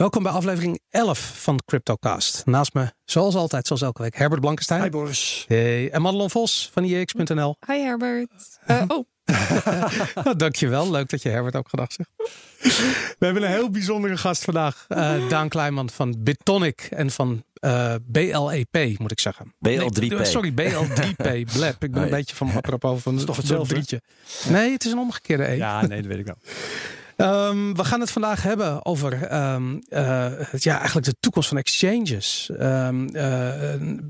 Welkom bij aflevering 11 van CryptoCast. Naast me, zoals altijd, zoals elke week, Herbert Blankenstein. Hi Boris. Hey, en Madelon Vos van IEX.nl. Hi Herbert. Uh, oh. oh, dankjewel, leuk dat je Herbert ook gedacht zegt. We hebben een heel bijzondere gast vandaag. Uh, Daan Kleinman van Bitonic en van uh, BLEP, moet ik zeggen. BL3P. Nee, sorry, BL3P. Blep. Ik ben een beetje van apropos van is toch hetzelfde drietje. Nee, het is een omgekeerde E. Ja, nee, dat weet ik wel. Um, we gaan het vandaag hebben over um, uh, ja, eigenlijk de toekomst van exchanges. Um,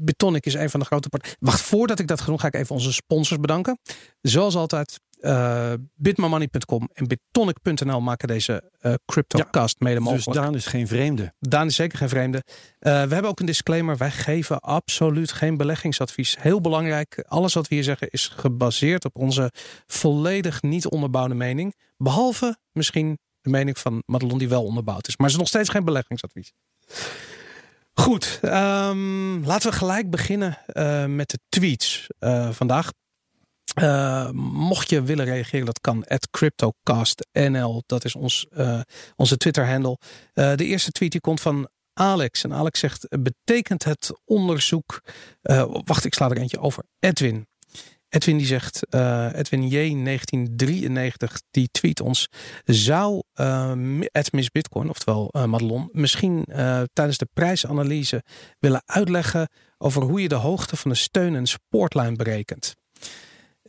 Bitonic is een van de grote partijen. Wacht, voordat ik dat ga doen, ga ik even onze sponsors bedanken. Zoals altijd, uh, bitmamoney.com en bitonic.nl maken deze uh, CryptoCast ja, mede mogelijk. Dus Daan is geen vreemde. Daan is zeker geen vreemde. Uh, we hebben ook een disclaimer. Wij geven absoluut geen beleggingsadvies. Heel belangrijk. Alles wat we hier zeggen is gebaseerd op onze volledig niet onderbouwde mening. Behalve misschien de mening van Madelon die wel onderbouwd is. Maar het is nog steeds geen beleggingsadvies. Goed, um, laten we gelijk beginnen uh, met de tweets uh, vandaag. Uh, mocht je willen reageren, dat kan. CryptoCastNL, dat is ons, uh, onze Twitter-handle. Uh, de eerste tweet die komt van Alex. En Alex zegt, betekent het onderzoek... wacht, ik sla er eentje over. Edwin. Edwin die zegt, Edwin J 1993, die tweet ons. Zou Miss Bitcoin, oftewel Madelon, misschien tijdens de prijsanalyse willen uitleggen over hoe je de hoogte van de steun- en supportlijn berekent?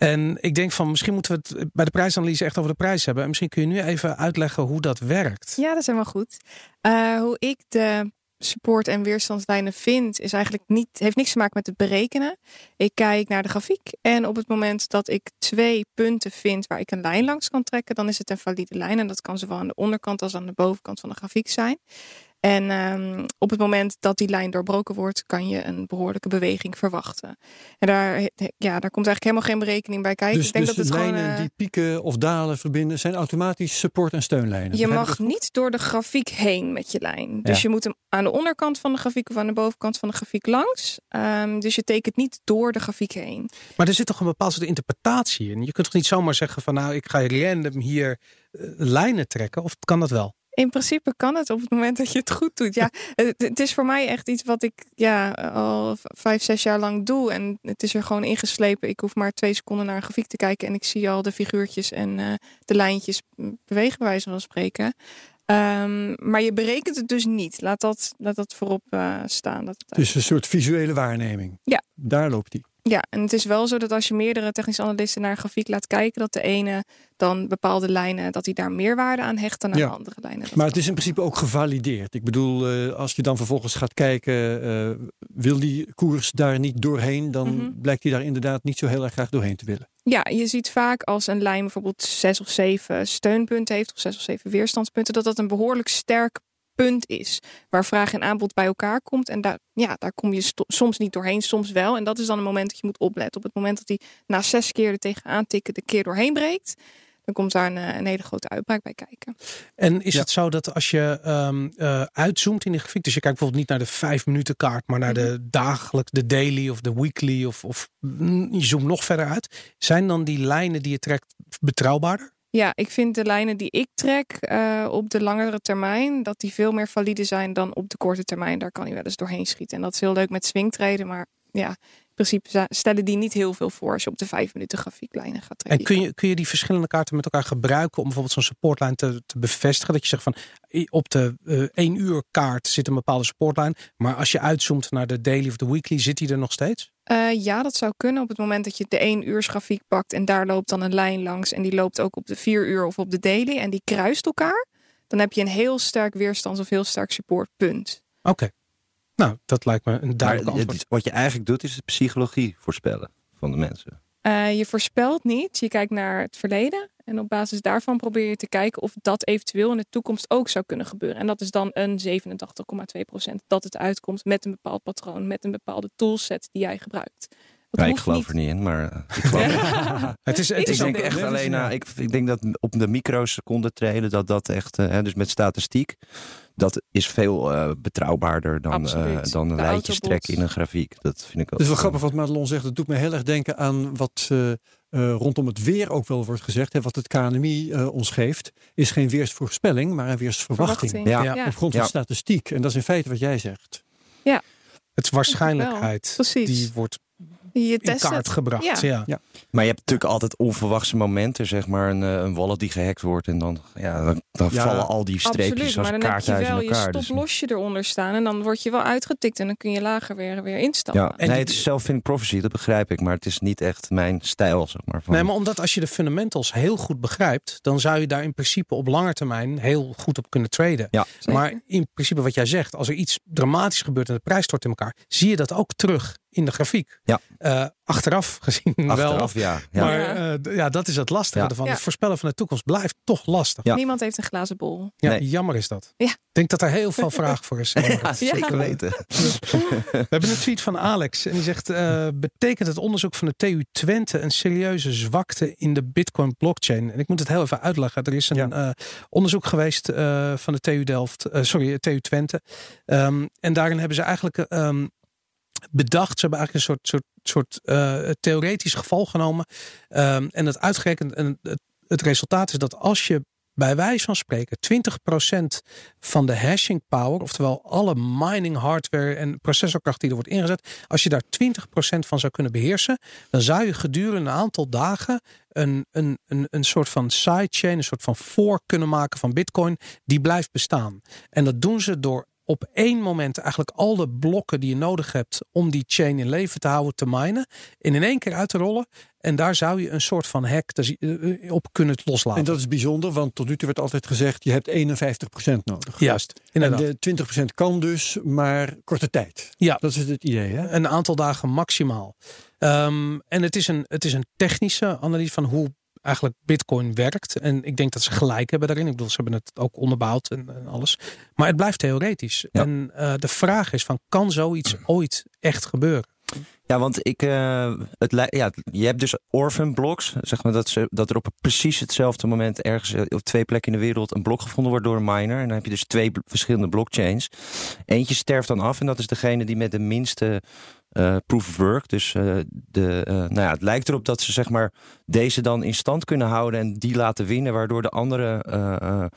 En ik denk van misschien moeten we het bij de prijsanalyse echt over de prijs hebben. En misschien kun je nu even uitleggen hoe dat werkt. Ja, dat is helemaal goed. Uh, hoe ik de support en weerstandslijnen vind, is eigenlijk niet, heeft niks te maken met het berekenen. Ik kijk naar de grafiek en op het moment dat ik twee punten vind waar ik een lijn langs kan trekken, dan is het een valide lijn. En dat kan zowel aan de onderkant als aan de bovenkant van de grafiek zijn. En um, op het moment dat die lijn doorbroken wordt, kan je een behoorlijke beweging verwachten. En daar, ja, daar komt eigenlijk helemaal geen berekening bij kijken. Dus, ik denk dus dat het lijnen gewoon, uh, die pieken of dalen verbinden, zijn automatisch support- en steunlijnen. Je mag niet door de grafiek heen met je lijn. Dus Ja. je moet hem aan de onderkant van de grafiek of aan de bovenkant van de grafiek langs. Um, dus je tekent niet door de grafiek heen. Maar er zit toch een bepaald soort interpretatie in. Je kunt toch niet zomaar zeggen van nou, ik ga random hier uh, lijnen trekken. Of kan dat wel? In principe kan het op het moment dat je het goed doet. Ja, het, het, is voor mij echt iets wat ik ja, al vijf, zes jaar lang doe. En het is er gewoon ingeslepen. Ik hoef maar twee seconden naar een grafiek te kijken. En ik zie al de figuurtjes en uh, de lijntjes bewegen, bij wijze van spreken. Um, maar je berekent het dus niet. Laat dat, laat dat voorop uh, staan. Dat het is een soort visuele waarneming. Ja. Daar loopt die. Ja, en het is wel zo dat als je meerdere technische analisten naar een grafiek laat kijken, dat de ene dan bepaalde lijnen, dat hij daar meer waarde aan hecht dan aan ja. de andere lijnen. Maar het is in principe ook gevalideerd. Ik bedoel, uh, als je dan vervolgens gaat kijken, uh, wil die koers daar niet doorheen, dan Mhm. mm -hmm. blijkt hij daar inderdaad niet zo heel erg graag doorheen te willen. Ja, je ziet vaak als een lijn bijvoorbeeld zes of zeven steunpunten heeft, of zes of zeven weerstandspunten, dat dat een behoorlijk sterk punt is. Waar vraag en aanbod bij elkaar komt. En daar, ja, daar kom je soms niet doorheen, soms wel. En dat is dan een moment dat je moet opletten. Op het moment dat hij na zes keer er tegenaan tikken de keer doorheen breekt. Dan komt daar een, een hele grote uitbraak bij kijken. En is ja. het zo dat als je um, uh, uitzoomt in de grafiek, dus je kijkt bijvoorbeeld niet naar de vijf minuten kaart, maar naar de dagelijks, de daily of de weekly, of, of je zoomt nog verder uit, zijn dan die lijnen die je trekt betrouwbaarder? Ja, ik vind de lijnen die ik trek uh, op de langere termijn, dat die veel meer valide zijn dan op de korte termijn. Daar kan hij wel eens doorheen schieten. En dat is heel leuk met swingtreden, maar ja, in principe stellen die niet heel veel voor als je op de vijf minuten grafieklijnen gaat trekken. En kun je, kun je die verschillende kaarten met elkaar gebruiken om bijvoorbeeld zo'n supportlijn te, te bevestigen? Dat je zegt van op de uh, één uur kaart zit een bepaalde supportlijn, maar als je uitzoomt naar de daily of de weekly, zit die er nog steeds? Uh, ja, dat zou kunnen op het moment dat je de één uur grafiek pakt en daar loopt dan een lijn langs en die loopt ook op de vier uur of op de daily en die kruist elkaar. Dan heb je een heel sterk weerstands- of heel sterk supportpunt. Oké. Okay. Nou, dat lijkt me een duidelijk maar het, wat je eigenlijk doet is de psychologie voorspellen van de mensen. Uh, je voorspelt niet, je kijkt naar het verleden. En op basis daarvan probeer je te kijken of dat eventueel in de toekomst ook zou kunnen gebeuren. En dat is dan een 87,2% dat het uitkomt met een bepaald patroon, met een bepaalde toolset die jij gebruikt. Ja, ik geloof niet. er niet in, maar ik geloof ja. het is, het ik is denk echt alleen, uh, ik, ik denk dat op de microseconden treden, dat dat echt, uh, dus met statistiek, dat is veel uh, betrouwbaarder dan, uh, dan lijntjes trekken in een grafiek. Dat vind ik ook. Het is wel grappig wat Madelon zegt. Het doet me heel erg denken aan wat uh, rondom het weer ook wel wordt gezegd. Hè, wat het KNMI ons geeft, is geen weersvoorspelling, maar een weersverwachting. Ja. Op grond van statistiek. En dat is in feite wat jij zegt. Ja. Het waarschijnlijkheid die wordt je in kaart gebracht. Ja. ja. Maar je hebt natuurlijk altijd onverwachte momenten, zeg maar een, eh, een wallet die gehackt wordt en dan, ja, dan, dan vallen al die streepjes Absoluut, als maar dan heb je wel elkaar. je dus- stoplosje eronder staan en dan word je wel uitgetikt en dan kun je lager weer, weer instappen. ja, En nee, die- het is self-fulfilling prophecy, dat begrijp ik, maar het is niet echt mijn stijl, zeg maar. Van, Nee, maar omdat als je de fundamentals heel goed begrijpt, dan zou je daar in principe op lange termijn heel goed op kunnen traden. Ja. Maar in principe wat jij zegt, als er iets dramatisch gebeurt en de prijs stort in elkaar, zie je dat ook terug in de grafiek. Ja. Eh, achteraf gezien wel. Achteraf, ja. ja. Maar Ja. eh, ja, dat is het lastige Ja. ervan. Ja. Het voorspellen van de toekomst blijft toch lastig. Ja. Niemand heeft een glazen bol. Ja, Nee. jammer is dat. Ja. Ik denk dat er heel veel vraag voor is. Ja, zeker weten. We hebben een tweet van Alex en die zegt: eh, Betekent het onderzoek van de TU Twente een serieuze zwakte in de Bitcoin blockchain? En ik moet het heel even uitleggen. Er is een Ja. eh, onderzoek geweest eh, van de TU Delft, sorry, TU Twente. Ehm, en daarin hebben ze eigenlijk ehm, bedacht, ze hebben eigenlijk een soort, soort, soort eh, theoretisch geval genomen ehm, en het uitgerekend. En het, het resultaat is dat als je bij wijze van spreken 20% van de hashing power, oftewel alle mining hardware en processorkracht die er wordt ingezet, als je daar 20% van zou kunnen beheersen, dan zou je gedurende een aantal dagen een, een, een, een soort van sidechain, een soort van fork kunnen maken van Bitcoin, die blijft bestaan. En dat doen ze door op één moment eigenlijk al de blokken die je nodig hebt om die chain in leven te houden, te minen, en in één keer uit te rollen. En daar zou je een soort van hack zie- eh, op kunnen loslaten. En dat is bijzonder, want tot nu toe werd altijd gezegd, je hebt 51% nodig. Juist, En de 20% kan dus, maar korte tijd. Ja. Dat is het idee, hè? Een aantal dagen maximaal. Ehm, en het is, een, het is een technische analyse van hoe eigenlijk Bitcoin werkt. En ik denk dat ze gelijk hebben daarin. Ik bedoel, ze hebben het ook onderbouwd en, en alles. Maar het blijft theoretisch. Ja. En eh, de vraag is van, kan zoiets ooit echt gebeuren? Ja, want ik, eh, het, ja, je hebt dus orphan blocks, zeg maar dat, ze, dat er op precies hetzelfde moment ergens eh, op twee plekken in de wereld een blok gevonden wordt door een miner. En dan heb je dus twee verschillende blockchains. Eentje sterft dan af en dat is degene die met de minste eh, proof of work. Dus eh, de, eh, nou ja, het lijkt erop dat ze zeg maar deze dan in stand kunnen houden en die laten winnen, waardoor de andere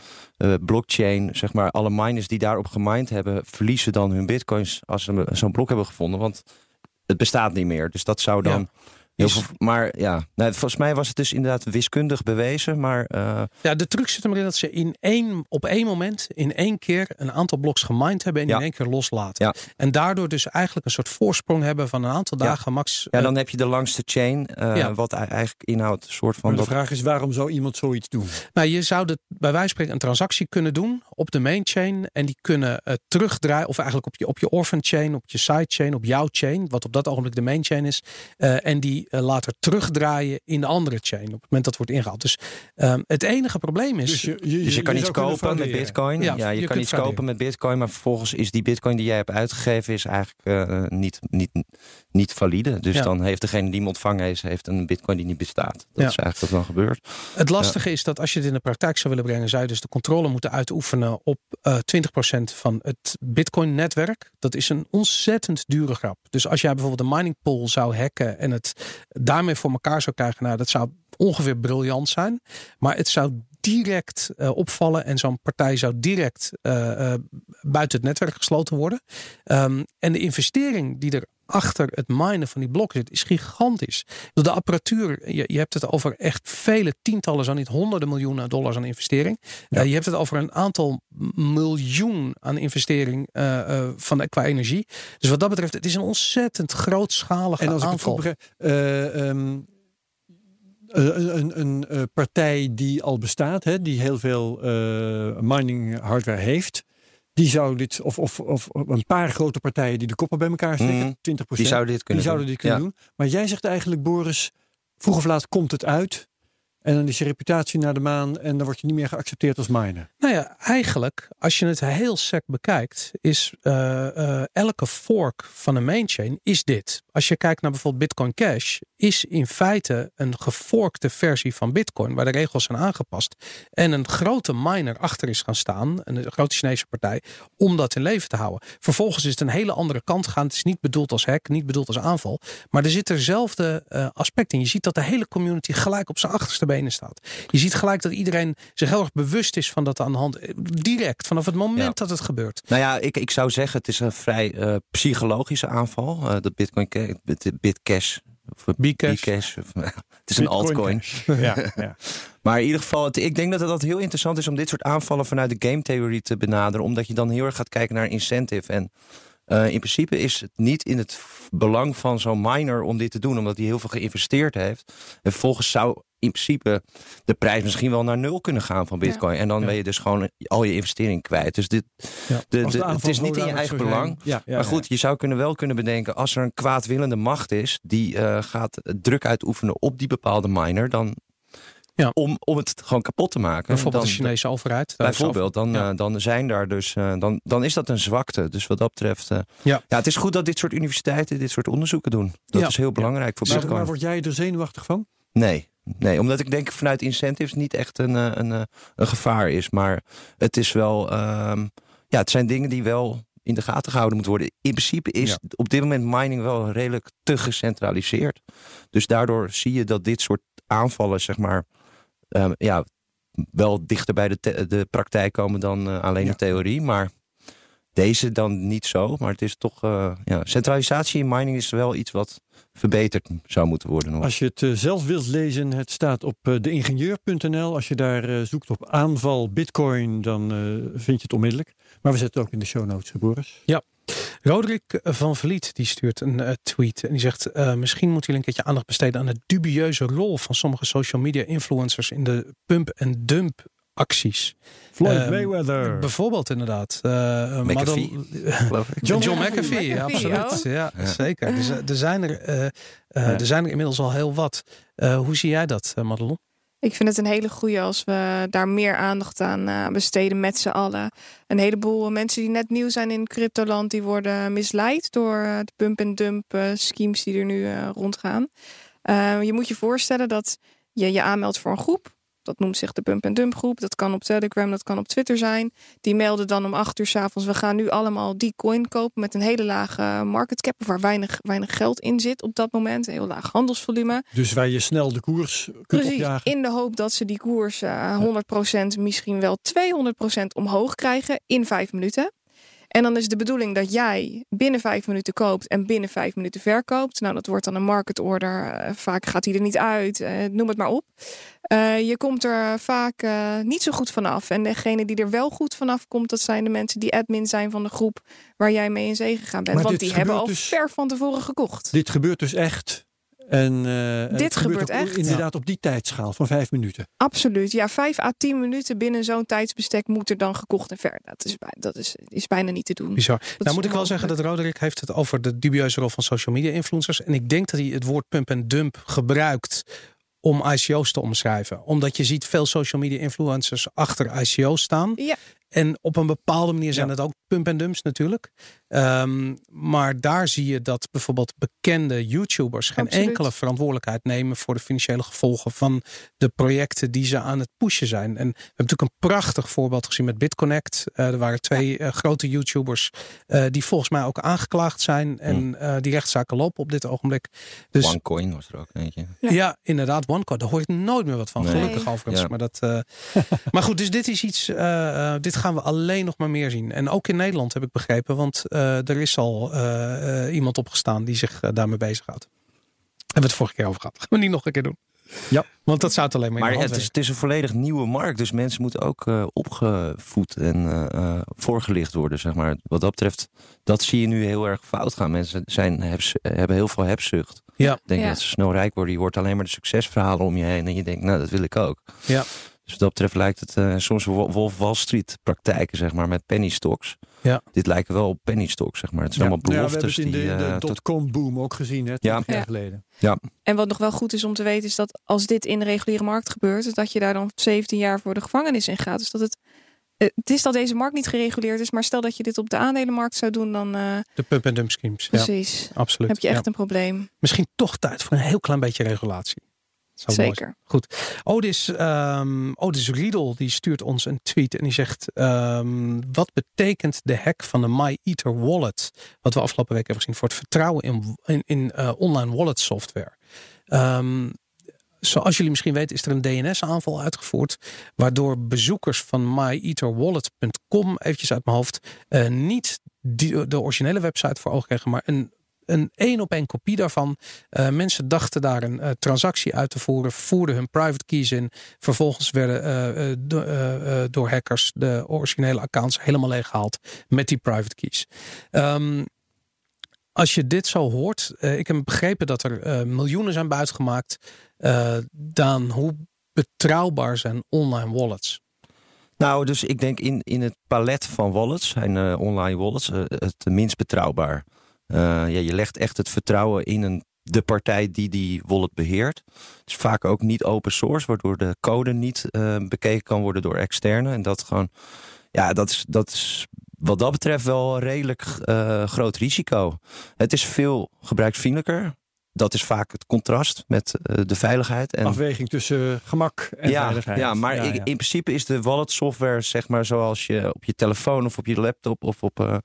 blockchain, zeg maar alle miners die daarop gemined hebben, verliezen dan hun bitcoins als ze zo'n blok hebben gevonden. Want het bestaat niet meer. Dus dat zou dan. Heel Is- veel, maar ja, nou, volgens mij was het dus inderdaad wiskundig bewezen. Maar eh, Ja, de truc zit hem erin dat ze in één, op één moment, in één keer, een aantal bloks gemined hebben en Ja. in één keer loslaten. Ja. En daardoor dus eigenlijk een soort voorsprong hebben van een aantal Ja. dagen max. ja, eh, dan heb je de langste chain. eh, Ja. Wat ei- eigenlijk inhoudt een soort van. Maar de Dat, vraag is, waarom zou iemand zoiets doen? Nou, je zou het bij wijze van spreken een transactie kunnen doen op de main chain. En die kunnen terugdraaien, of eigenlijk op je, op je orphan chain, op je side chain, op jouw chain, wat op dat ogenblik de main chain is. eh, en die eh, later terugdraaien in de andere chain op het moment dat wordt ingehaald. Dus ehm, het enige probleem is. Dus je, je, dus je kan iets kopen met bitcoin. Ja, Ja, je, je kan iets frauderen. kopen met bitcoin. Maar vervolgens is die bitcoin die jij hebt uitgegeven is eigenlijk eh, niet, niet, niet valide. Dus Ja. dan heeft degene die hem ontvangen heeft, heeft een bitcoin die niet bestaat. Dat Ja. is eigenlijk wat dan gebeurt. Het lastige is dat als je het in de praktijk zou willen brengen, zou je dus de controle moeten uitoefenen op eh 20% van het Bitcoin-netwerk. Dat is een ontzettend dure grap. Dus als jij bijvoorbeeld een mining pool zou hacken en het daarmee voor elkaar zou krijgen, nou, dat zou ongeveer briljant zijn. Maar het zou direct eh, opvallen en zo'n partij zou direct eh, eh, buiten het netwerk gesloten worden. Ehm, en de investering die er achter het minen van die blokken zit, is gigantisch. De apparatuur, je, je hebt het over echt vele tientallen, zo niet honderden miljoenen dollars aan investering. Eh, je hebt het over een aantal miljoen aan investering eh, eh, van, qua energie. Dus wat dat betreft, het is een ontzettend grootschalige En als ik het goed eh, ehm, een, een, een partij die al bestaat, hè, die heel veel mining hardware heeft, die zou dit, of, of, of een paar grote partijen die de koppen bij elkaar steken, Mhm. 20 Die zouden dit die kunnen zouden doen. dit kunnen Ja. doen. Maar jij zegt eigenlijk, Boris, vroeg of laat komt het uit. En dan is je reputatie naar de maan en dan word je niet meer geaccepteerd als miner. Nou ja, eigenlijk, als je het heel sec bekijkt, is eh, eh, elke fork van een main chain is dit. Als je kijkt naar bijvoorbeeld Bitcoin Cash, is in feite een geforkte versie van Bitcoin, waar de regels zijn aangepast. En een grote miner achter is gaan staan, een grote Chinese partij, om dat in leven te houden. Vervolgens is het een hele andere kant gaan. Het is niet bedoeld als hack, niet bedoeld als aanval. Maar er zit dezelfde uh, aspect in. Je ziet dat de hele community gelijk op zijn achterste benen staat. Je ziet gelijk dat iedereen zich heel erg bewust is van dat aan de hand. Direct, vanaf het moment dat het gebeurt. Nou ja, ik, ik zou zeggen, het is een vrij uh, psychologische aanval. Uh, de Bitcoin Bitcash. Of Bcash. het is een altcoin. Ja, ja. maar in ieder geval, het, ik denk dat het heel interessant is om dit soort aanvallen vanuit de game theorie te benaderen. Omdat je dan heel erg gaat kijken naar incentive. En uh, in principe is het niet in het belang van zo'n miner om dit te doen, omdat hij heel veel geïnvesteerd heeft. En vervolgens zou in principe de prijs misschien wel naar nul kunnen gaan van Bitcoin. En dan ben je dus gewoon al je investering kwijt. Dus dit, de, de, het is niet in je eigen belang. maar goed, je zou kunnen wel kunnen bedenken, als er een kwaadwillende macht is die uh, gaat druk uitoefenen op die bepaalde miner, dan ja. Om, om het gewoon kapot te maken. Bijvoorbeeld dan, de Chinese overheid. Bijvoorbeeld, dan, uh, dan zijn daar dus, uh, dan, dan is dat een zwakte. Dus wat dat betreft, uh, ja. ja, het is goed dat dit soort universiteiten dit soort onderzoeken doen. Dat is heel belangrijk voor Bitcoin. Maar word jij er zenuwachtig van? Nee, nee, omdat ik denk vanuit incentives niet echt een, een, een gevaar is. Maar het is wel, um, ja, het zijn dingen die wel in de gaten gehouden moeten worden. In principe is op dit moment mining wel redelijk te gecentraliseerd. Dus daardoor zie je dat dit soort aanvallen, zeg maar, um, ja, wel dichter bij de, de praktijk komen dan uh, alleen de theorie. Maar deze dan niet zo. Maar het is toch, uh, ja, centralisatie in mining is wel iets wat verbeterd zou moeten worden. Nog. Als je het uh, zelf wilt lezen, het staat op uh, deingenieur.nl. Als je daar zoekt op aanval bitcoin, dan vind je het onmiddellijk. Maar we zetten het ook in de show notes, Boris. Ja, Roderick van Vliet die stuurt een uh, tweet en die zegt: uh, Misschien moeten jullie een keertje aandacht besteden aan de dubieuze rol van sommige social media influencers in de pump en dump acties. Floyd um, Mayweather. Bijvoorbeeld inderdaad. Uh, McAfee, John, John McAfee, ja, absoluut. Ja, ja, zeker. Dus, er, zijn er, er zijn er inmiddels al heel wat. hoe zie jij dat, Madelon? Ik vind het een hele goede als we daar meer aandacht aan besteden met z'n allen. Een heleboel mensen die net nieuw zijn in cryptoland, die worden misleid door de pump-and-dump schemes die er nu rondgaan. je moet je voorstellen dat je je aanmeldt voor een groep. Dat noemt zich de Pump and Dump groep. Dat kan op Telegram, dat kan op Twitter zijn. Die melden dan om acht uur s avonds. We gaan nu allemaal die coin kopen met een hele lage market cap. Waar weinig, weinig geld in zit op dat moment. Een heel laag handelsvolume. Dus waar je snel de koers kunt Precies, opjagen. In de hoop dat ze die koers uh, 100% misschien wel 200% omhoog krijgen in vijf minuten. En dan is de bedoeling dat jij binnen vijf minuten koopt en binnen vijf minuten verkoopt. Nou, dat wordt dan een market order. Uh, vaak gaat die er niet uit. Uh, noem het maar op. Uh, je komt er vaak niet zo goed vanaf. En degene die er wel goed vanaf komt, dat zijn de mensen die admin zijn van de groep waar jij mee in zee gegaan bent. Maar Want die hebben al dus, ver van tevoren gekocht. Dit gebeurt dus echt en uh, dit gebeurt echt. Inderdaad, op die tijdschaal van vijf minuten. Absoluut. Ja, vijf à tien minuten binnen zo'n tijdsbestek moet er dan gekocht en ver. Dat is, dat is, is bijna niet te doen. Bizar. nou moet ik wel zeggen dat Roderick heeft het over de dubieuze rol van social media influencers. En ik denk dat hij het woord pump en dump gebruikt om ICO's te omschrijven. Omdat je ziet veel social media influencers achter ICO's staan. Ja. En op een bepaalde manier zijn het ook pump en dumps natuurlijk. Um, maar daar zie je dat bijvoorbeeld bekende YouTubers geen enkele verantwoordelijkheid nemen voor de financiële gevolgen van de projecten die ze aan het pushen zijn. En we hebben natuurlijk een prachtig voorbeeld gezien met BitConnect. Uh, er waren twee uh, grote YouTubers uh, die volgens mij ook aangeklaagd zijn. En hmm. die rechtszaken lopen op dit ogenblik. Dus, OneCoin was er ook eentje. Ja, ja inderdaad, OneCoin. Daar hoor je nooit meer wat van. Nee. Gelukkig overigens. Ja. Maar, dat, maar goed, dus dit is iets. dit gaan we alleen nog maar meer zien. En ook in Nederland heb ik begrepen. Want uh, er is al uh, iemand opgestaan die zich daarmee bezighoudt. Hebben we het vorige keer over gehad. Gaan we niet nog een keer doen. Ja, want dat zou het alleen maar. Maar het is, het is, een volledig nieuwe markt, dus mensen moeten ook uh, opgevoed en uh, voorgelicht worden, zeg maar. Wat dat betreft, dat zie je nu heel erg fout gaan. Mensen zijn, hebben heel veel hebzucht. Ja. Denken ja. dat ze snel rijk worden. Je hoort alleen maar de succesverhalen om je heen en je denkt, nou, dat wil ik ook. Ja. Dus wat dat betreft lijkt het uh, soms Wolf Wall Street praktijken, zeg maar, met penny stocks. Ja. Dit lijken wel op penny stocks, zeg maar. Het zijn allemaal beloftes. Ja, we hebben het in de, de dotcom boom ook gezien, hè, ja. jaar geleden. Ja. En wat nog wel goed is om te weten, is dat als dit in de reguliere markt gebeurt, dat je daar dan 17 jaar voor de gevangenis in gaat. Dus dat het eh, het is dat deze markt niet gereguleerd is, maar stel dat je dit op de aandelenmarkt zou doen, dan uh, de pump and dump schemes. Ja, precies. absoluut. Heb je echt ja. een probleem. Misschien toch tijd voor een heel klein beetje regulatie. Zeker. Goed. Odis, Odis Riedel die stuurt ons een tweet en die zegt: ehm, Wat betekent de hack van de MyEther Wallet? Wat we afgelopen week hebben gezien voor het vertrouwen in, in, in eh, online wallet software. Ehm, zoals jullie misschien weten, is er een DNS-aanval uitgevoerd. Waardoor bezoekers van myetherwallet.com, eventjes uit mijn hoofd, eh, niet die, de originele website voor ogen kregen, maar een een één op één kopie daarvan. Uh, mensen dachten daar een uh, transactie uit te voeren, voerden hun private keys in. Vervolgens werden do, door hackers de originele accounts helemaal leeggehaald met die private keys. Um, als je dit zo hoort, ik heb begrepen dat er miljoenen zijn buitgemaakt. dan hoe betrouwbaar zijn online wallets? Nou, dus ik denk in, in het palet van wallets zijn online wallets het minst betrouwbaar. Uh, ja, je legt echt het vertrouwen in een, de partij die die wallet beheert. Het is vaak ook niet open source, waardoor de code niet uh, bekeken kan worden door externe. En dat gewoon, ja, dat is, dat is wat dat betreft wel redelijk uh, groot risico. Het is veel gebruiksvriendelijker. Dat is vaak het contrast met de veiligheid. En... Afweging tussen gemak en ja, veiligheid. Ja, maar ja, in, ja. in principe is de wallet software, zeg maar, zoals je op je telefoon of op je laptop of op uh,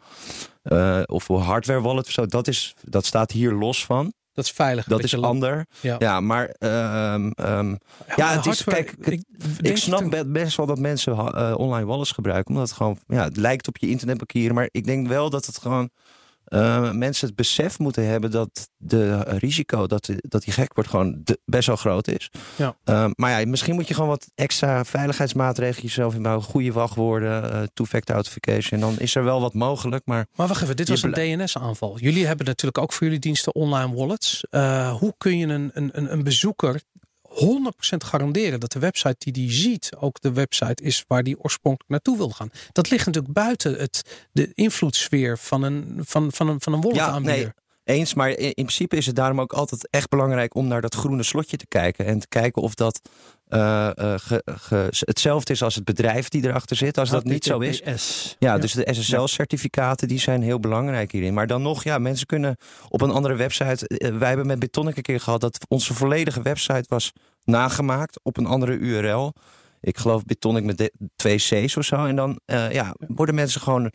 uh, of hardware wallet of zo, dat, is, dat staat hier los van. Dat is veilig. Dat is ander. Ja, ja maar, um, um, ja, het is, kijk, ik, ik, ik snap het... best wel dat mensen online wallets gebruiken, omdat het gewoon, ja, het lijkt op je internetbankieren, maar ik denk wel dat het gewoon uh, mensen het besef moeten hebben dat de risico dat, dat die gek wordt gewoon de, best wel groot is. Ja. Uh, maar ja, misschien moet je gewoon wat extra veiligheidsmaatregelen jezelf inbouwen. Goede wachtwoorden, uh, two-factor authentication. Dan is er wel wat mogelijk. Maar, maar wacht even, dit was een DNS-aanval. Jullie hebben natuurlijk ook voor jullie diensten online wallets. Hoe kun je een, een, een bezoeker 100% garanderen dat de website die die ziet ook de website is waar die oorspronkelijk naartoe wil gaan. Dat ligt natuurlijk buiten het, de invloedssfeer van een, van, van een, van een wallet ja. Nee. Eens, maar in principe is het daarom ook altijd echt belangrijk om naar dat groene slotje te kijken. En te kijken of dat uh, uh, ge, ge, hetzelfde is als het bedrijf die erachter zit. Als dat niet zo is. Ja, dus de SSL-certificaten die zijn heel belangrijk hierin. Maar dan nog, ja, mensen kunnen op een andere website. Uh, wij hebben met Bitonic een keer gehad dat onze volledige website was nagemaakt op een andere URL. Ik geloof Bitonic met de, twee C's of zo. En dan ja, worden mensen gewoon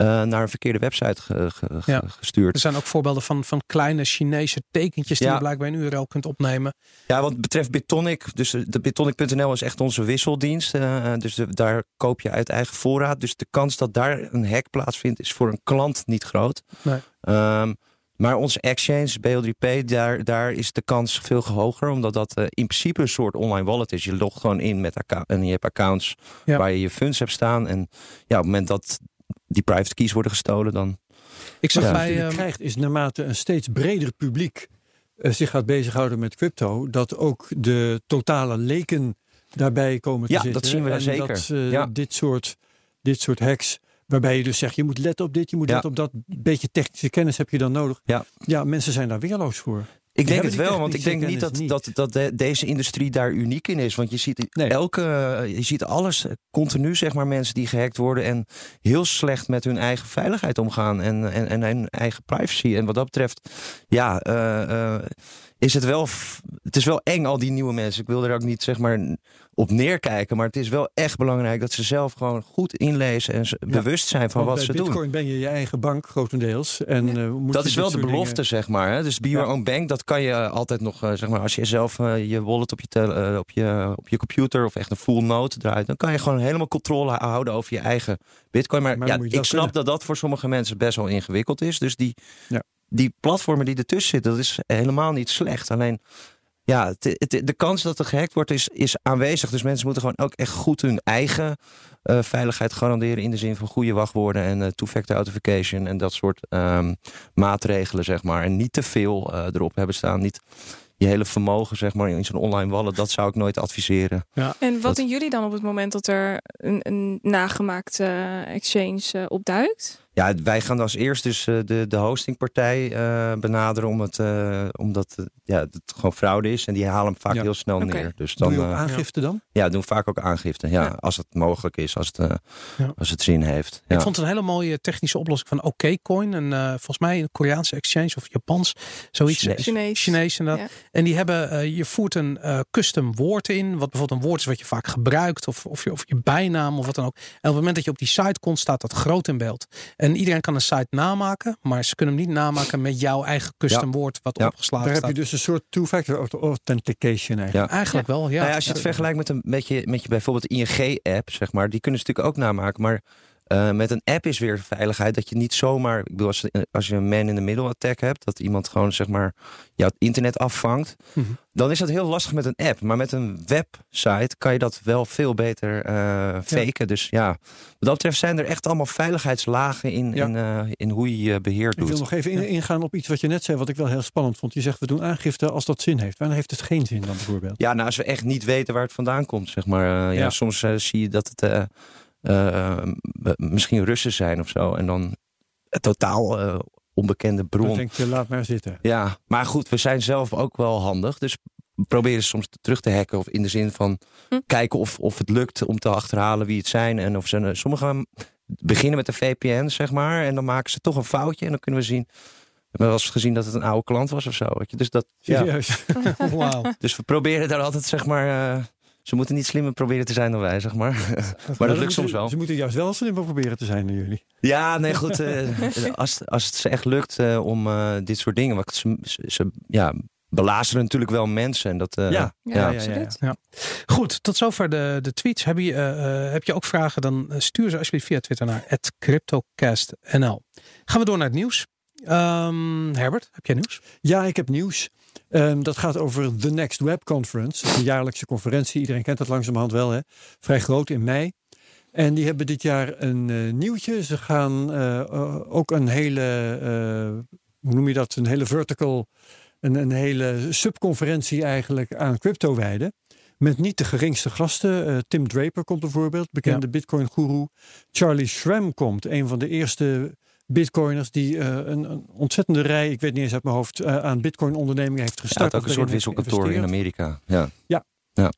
uh, naar een verkeerde website ge, ge, ja. gestuurd. Er zijn ook voorbeelden van, van kleine Chinese tekentjes die Ja. je blijkbaar in een URL kunt opnemen. Ja, wat betreft Bitonic, dus de Bitonic.nl is echt onze wisseldienst. Uh, dus de, daar koop je uit eigen voorraad. Dus de kans dat daar een hack plaatsvindt is voor een klant niet groot. Nee. Um, maar onze exchange, BL3P, daar, daar is de kans veel hoger. Omdat dat uh, in principe een soort online wallet is. Je logt gewoon in met account en je hebt accounts Ja. waar je je funds hebt staan. En ja, op het moment dat die private keys worden gestolen, dan Ik zag Ja. Wat bij... je ehm, krijgt is naarmate een steeds breder publiek eh, zich gaat bezighouden met crypto, dat ook de totale leken daarbij komen te Ja, zitten. dat zien we en zeker. Dat, eh, Ja. dit, soort, dit soort hacks, waarbij je dus zegt, je moet letten op dit, je moet Ja. letten op dat. beetje technische kennis heb je dan nodig. Ja. ja mensen zijn daar weerloos voor. Ik denk het wel, want ik denk niet dat, dat, dat de- deze industrie daar uniek in is. Want je ziet Nee. elke, je ziet alles continu, zeg maar, mensen die gehackt worden en heel slecht met hun eigen veiligheid omgaan en, en, en hun eigen privacy. En wat dat betreft, ja, eh, eh, is het wel, het is wel eng, al die nieuwe mensen. Ik wil er ook niet, zeg maar, op neerkijken, maar het is wel echt belangrijk dat ze zelf gewoon goed inlezen en bewust zijn van wat ze doen. Bitcoin ben je je eigen bank grotendeels. En, eh, moet Dat is wel de belofte, dingen- zeg maar. Hè? Dus be your Ja. own bank, dat kan je altijd nog, eh, zeg maar, als je zelf eh, je wallet op je, eh, op, je, op je computer of echt een full node draait, dan kan je gewoon helemaal controle houden over je eigen bitcoin. Maar, Maar ja, ik snap kunnen? dat dat voor sommige mensen best wel ingewikkeld is. Dus die, Ja. Die platformen die ertussen zitten, dat is helemaal niet slecht. Alleen, ja, de kans dat er gehackt wordt is, is aanwezig. Dus mensen moeten gewoon ook echt goed hun eigen eh, veiligheid garanderen. In de zin van goede wachtwoorden en eh, two-factor authentication en dat soort ehm, maatregelen, zeg maar. En niet te veel eh, erop hebben staan. Niet je hele vermogen, zeg maar, in zo'n online wallet. Dat zou ik nooit adviseren. En wat Dat- doen jullie dan op het moment dat er een, een nagemaakte exchange opduikt? Ja, wij gaan als eerst dus eh, de, de hostingpartij eh, benaderen. Om het, eh, omdat ja, het gewoon fraude is. En die halen hem vaak Ja. heel snel neer. Dus dan Doe je ook eh, aangifte dan? ja, doen vaak ook aangifte. Ja, Ja. Als het mogelijk is, als het, Ja. als het zin heeft. Ja. Ik vond het een hele mooie technische oplossing van OKCoin. En eh, volgens mij een Koreaanse exchange of Japans. Zoiets. Chinees. Chinees. Chinees inderdaad. Ja. En die hebben, je voert een eh, custom woord in. Wat bijvoorbeeld een woord is wat je vaak gebruikt. Of, of, je, of je bijnaam of wat dan ook. En op het moment dat je op die site komt, staat dat groot in beeld. En iedereen kan een site namaken. Maar ze kunnen hem niet namaken met jouw eigen custom woord wat Ja. opgeslagen Daar heb je dus een soort two-factor authentication eigenlijk. Ja. Eigenlijk wel, ja. Nou ja, als je het vergelijkt met, een, met, je, met je bijvoorbeeld ING-app, zeg maar, die kunnen ze natuurlijk ook namaken. Maar eh, met een app is weer veiligheid dat je niet zomaar. Ik bedoel, als, als je een man in the middle attack hebt, dat iemand gewoon zeg maar jouw internet afvangt, Mhm. dan is dat heel lastig met een app. Maar met een website kan je dat wel veel beter eh faken. Dus ja, wat dat betreft zijn er echt allemaal veiligheidslagen in, Ja. in, eh, in hoe je je beheer Ik wil doet. nog even in- ingaan op iets wat je net zei, wat ik wel heel spannend vond. Je zegt we doen aangifte als dat zin heeft. Wanneer heeft het geen zin dan bijvoorbeeld? Ja, nou, als we echt niet weten waar het vandaan komt, zeg maar. ja. Ja. soms zie je dat het misschien Russen zijn of zo. En dan een totaal eh, onbekende Dan bron. denk je, laat maar zitten. Ja, maar goed, we zijn zelf ook wel handig. Dus we proberen soms terug te hacken. Of in de zin van Hm. kijken of, of het lukt om te achterhalen wie het zijn. En of ze, sommigen beginnen met een VPN, zeg maar. En dan maken ze toch een foutje. En dan kunnen we zien. We hebben wel eens gezien dat het een oude klant was of zo. Weet je? Dus, dat, ja. Serieus. Wauw. dus we proberen daar altijd, zeg maar. eh, ze moeten niet slimmer proberen te zijn dan wij, zeg maar. maar dat lukt soms wel. Ze moeten juist wel slimmer proberen te zijn dan jullie. Ja, nee, goed. eh, als, als het ze echt lukt eh, om eh, dit soort dingen. Want ze, ze, ze ja, belazeren natuurlijk wel mensen. En dat, eh, Ja. Ja, Ja, absoluut. Goed, tot zover de, de tweets. Heb je, eh, eh, heb je ook vragen, dan stuur ze alsjeblieft via Twitter naar CryptoCastNL. Gaan we door naar het nieuws. Ehm, Herbert, heb jij nieuws? Ja, ik heb nieuws. Ehm, dat gaat over The Next Web Conference. Een jaarlijkse conferentie. Iedereen kent dat langzamerhand wel. Hè? Vrij groot in mei. En die hebben dit jaar een eh, nieuwtje. Ze gaan eh, ook een hele, eh, hoe noem je dat? Een hele vertical, een, een hele subconferentie eigenlijk aan crypto wijden. Met niet de geringste gasten. Tim Draper komt bijvoorbeeld, bekende Bitcoin-guru. Charlie Schramm komt, een van de eerste Bitcoiners die eh, een, een ontzettende rij, ik weet niet eens uit mijn hoofd, eh, aan Bitcoin-ondernemingen heeft Hij gestart. had ook een soort heeft wisselkantoor in. Amerika. Ja.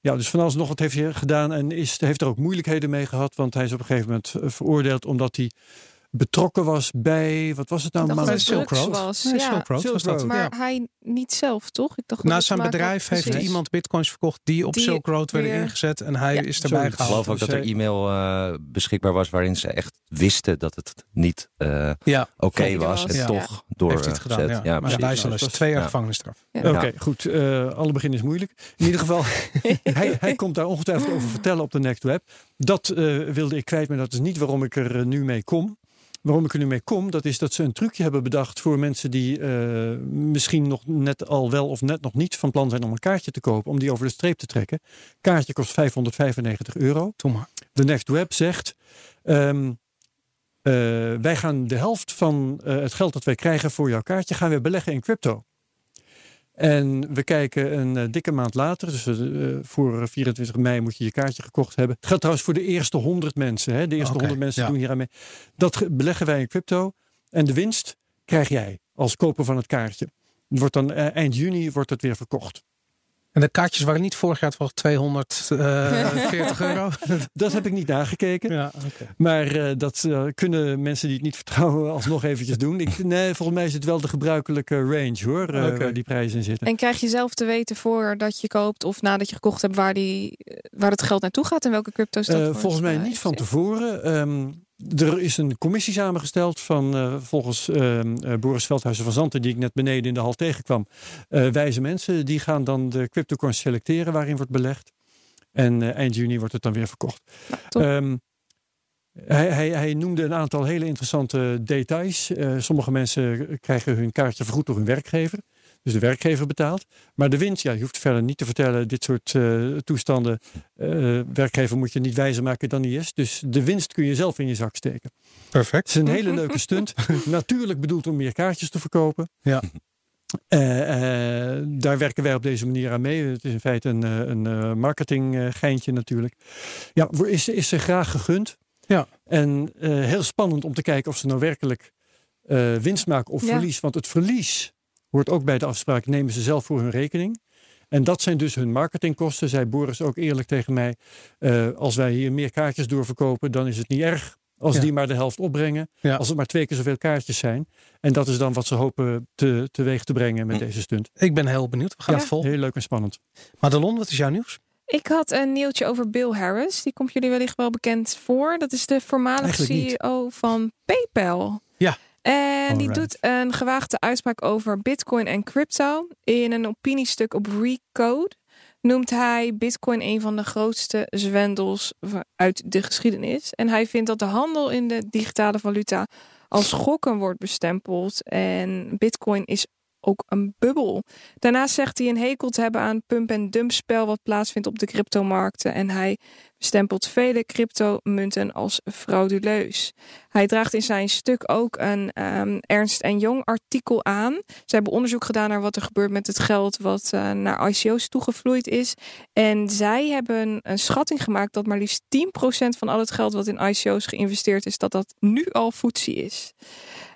Ja, dus van alles nog wat heeft hij gedaan en is, heeft er ook moeilijkheden mee gehad, want hij is op een gegeven moment eh, veroordeeld omdat hij betrokken was bij, wat was het nou? Dat Silk het Road. was. Nee, ja. Silk Road Silk was dat. Road. Maar Ja. hij niet zelf, toch? Ik dacht dat Na het zijn bedrijf heeft precies. iemand bitcoins verkocht die op Die Silk Road werden weer- ingezet. En hij Ja, is erbij zoiets. Ik geloof gehaald. ook dat Dus er hij- e-mail eh, beschikbaar was waarin ze echt wisten dat het niet eh, Ja, oké was. En ja. toch door heeft hij het gedaan. Ja. maar precies. luisterles, Ja, dat is- twee jaar ja. gevangenisstraf. Ja. Oké, goed. eh, alle begin is moeilijk. In ieder geval, hij, hij komt daar ongetwijfeld over vertellen op de Next Web. Dat eh, wilde ik kwijt, maar dat is niet waarom ik er eh, nu mee kom. Waarom ik er nu mee kom, dat is dat ze een trucje hebben bedacht voor mensen die eh, misschien nog net al wel of net nog niet van plan zijn om een kaartje te kopen, om die over de streep te trekken. Kaartje kost 595 euro. De Next Web zegt: ehm, eh, wij gaan de helft van eh, het geld dat wij krijgen voor jouw kaartje gaan we beleggen in crypto. En we kijken een eh, dikke maand later, dus eh, voor 24 mei moet je je kaartje gekocht hebben. Het geldt trouwens voor de eerste 100 mensen. Hè? De eerste Oké, 100 mensen ja. doen hier aan mee. Dat ge- beleggen wij in crypto. En de winst krijg jij als koper van het kaartje. Het wordt dan eh, eind juni wordt het weer verkocht. En de kaartjes waren niet vorig jaar voor 240 euro. Dat heb ik niet nagekeken. ja, oké. Maar eh, dat eh, kunnen mensen die het niet vertrouwen alsnog eventjes doen. Ik, nee, volgens mij is het wel de gebruikelijke range hoor, eh, Oké. waar die prijzen in zitten. En krijg je zelf te weten voordat je koopt of nadat je gekocht hebt waar, die, eh, waar het geld naartoe gaat en welke crypto's dat Eh, volgens mij eh, niet van tevoren. Ehm, er is een commissie samengesteld van eh, volgens eh, Boris Veldhuizen van Zanten, die ik net beneden in de hal tegenkwam. eh, wijze mensen, die gaan dan de cryptocoins selecteren waarin wordt belegd. En eind juni wordt het dan weer verkocht. Ehm, hij, hij, hij noemde een aantal hele interessante details. Sommige mensen krijgen hun kaartje vergoed door hun werkgever. Dus de werkgever betaalt. Maar de winst, ja, je hoeft verder niet te vertellen, dit soort eh, toestanden. eh, werkgever moet je niet wijzer maken dan die is. Dus de winst kun je zelf in je zak steken. Perfect. Het is een hele leuke stunt. Natuurlijk bedoeld om meer kaartjes te verkopen. Ja. Eh, eh, daar werken wij op deze manier aan mee. Het is in feite een, eh, een eh, marketing eh, geintje natuurlijk. Ja, voor- is, is ze graag gegund. Ja. En eh, heel spannend om te kijken of ze nou werkelijk eh, winst maken of Ja. verlies. Want het verlies hoort ook bij de afspraak, nemen ze zelf voor hun rekening. En dat zijn dus hun marketingkosten. Zei Boris ook eerlijk tegen mij. eh, als wij hier meer kaartjes doorverkopen, dan is het niet erg. Als Ja. die maar de helft opbrengen. Ja. Als het maar twee keer zoveel kaartjes zijn. En dat is dan wat ze hopen te, teweeg te brengen met Hm. deze stunt. Ik ben heel benieuwd. We gaan Ja, het volgen. Heel leuk en spannend. Madelon, wat is jouw nieuws? Ik had een nieuwtje over Bill Harris. Die komt jullie wellicht wel bekend voor. Dat is de voormalige Eigenlijk niet. CEO van PayPal. Ja. En die doet een gewaagde uitspraak over Bitcoin en crypto. In een opiniestuk op Recode noemt hij Bitcoin een van de grootste zwendels uit de geschiedenis. En hij vindt dat de handel in de digitale valuta als gokken wordt bestempeld. En Bitcoin is ook een bubbel. Daarnaast zegt hij een hekel te hebben aan pump-en-dump spel wat plaatsvindt op de cryptomarkten. En hij bestempelt vele cryptomunten als frauduleus. Hij draagt in zijn stuk ook een ehm, Ernst en Jong artikel aan. Ze hebben onderzoek gedaan naar wat er gebeurt met het geld wat eh, naar ICO's toegevloeid is. En zij hebben een schatting gemaakt dat maar liefst 10% van al het geld wat in ICO's geïnvesteerd is, dat dat nu al footsie is.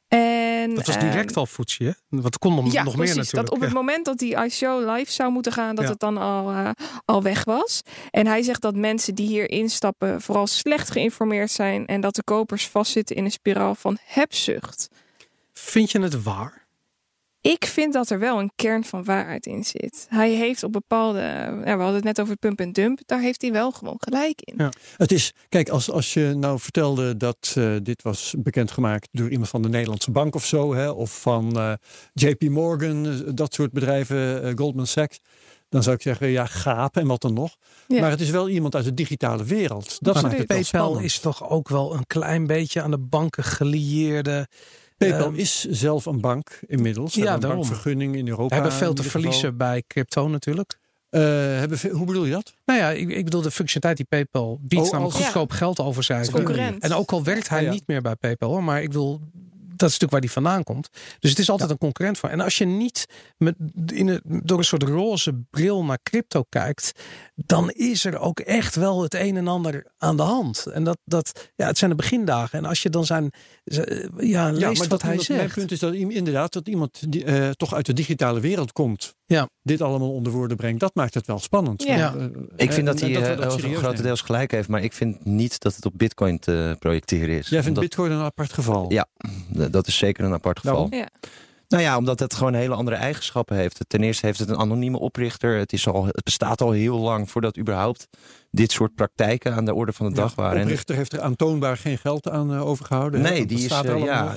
En, Dat was ehm, direct al voetje, hè? Want er kon nog, ja, nog precies. meer natuurlijk. Dat op het moment dat die ICO live zou moeten gaan, dat het dan al, eh, al weg was. En hij zegt dat mensen die hier instappen vooral slecht geïnformeerd zijn en dat de kopers vastzitten in een spiraal van hebzucht. Vind je het waar? Ik vind dat er wel een kern van waarheid in zit. Hij heeft op bepaalde, ja, we hadden het net over pump en dump, daar heeft hij wel gewoon gelijk in. Ja. Het is, kijk, als, als je nou vertelde dat eh, dit was bekendgemaakt door iemand van de Nederlandse bank of zo, hè, of van eh, JP Morgan, eh, dat soort bedrijven, eh, Goldman Sachs, dan zou ik zeggen, ja, gaap en wat dan nog. Ja. Maar het is wel iemand uit de digitale wereld. Dat maar maakt het wel PayPal spannend. is toch ook wel een klein beetje aan de banken gelieerde. PayPal ehm, is zelf een bank inmiddels. Ze Ja, hebben een daarom. bankvergunning in Europa. hebben veel te geval. verliezen bij crypto natuurlijk. Eh, hebben veel- hoe bedoel je dat? Nou ja, ik, ik bedoel de functionaliteit die PayPal biedt, Oh, namelijk als- goedkoop geld overcijferen. Concurrent. En ook al werkt hij ja. niet meer bij PayPal, hoor, maar ik wil. Dat is natuurlijk waar die vandaan komt. Dus het is altijd een concurrent van. En als je niet met, in een, door een soort roze bril naar crypto kijkt, dan is er ook echt wel het een en ander aan de hand. En dat, dat ja, het zijn de begindagen. En als je dan zijn, z- ja, leest ja, maar wat dat, hij dat- mijn zegt. punt is dat inderdaad dat iemand die eh, toch uit de digitale wereld komt, Ja. dit allemaal onder woorden brengt. Dat maakt het wel spannend. Ja. Ja. Eh, Ik vind dat hij eh, dat serieus grotendeels gelijk heeft, maar ik vind niet dat het op Bitcoin te projecteren is. Jij vindt Omdat- Bitcoin een apart geval. Ja. Dat is zeker een apart geval. Ja. Nou ja, omdat het gewoon hele andere eigenschappen heeft. Ten eerste heeft het een anonieme oprichter. Het, is al, het bestaat al heel lang voordat überhaupt dit soort praktijken aan de orde van de dag De waren. En- oprichter heeft er aantoonbaar geen geld aan eh, overgehouden. Nee, die is, allemaal ja,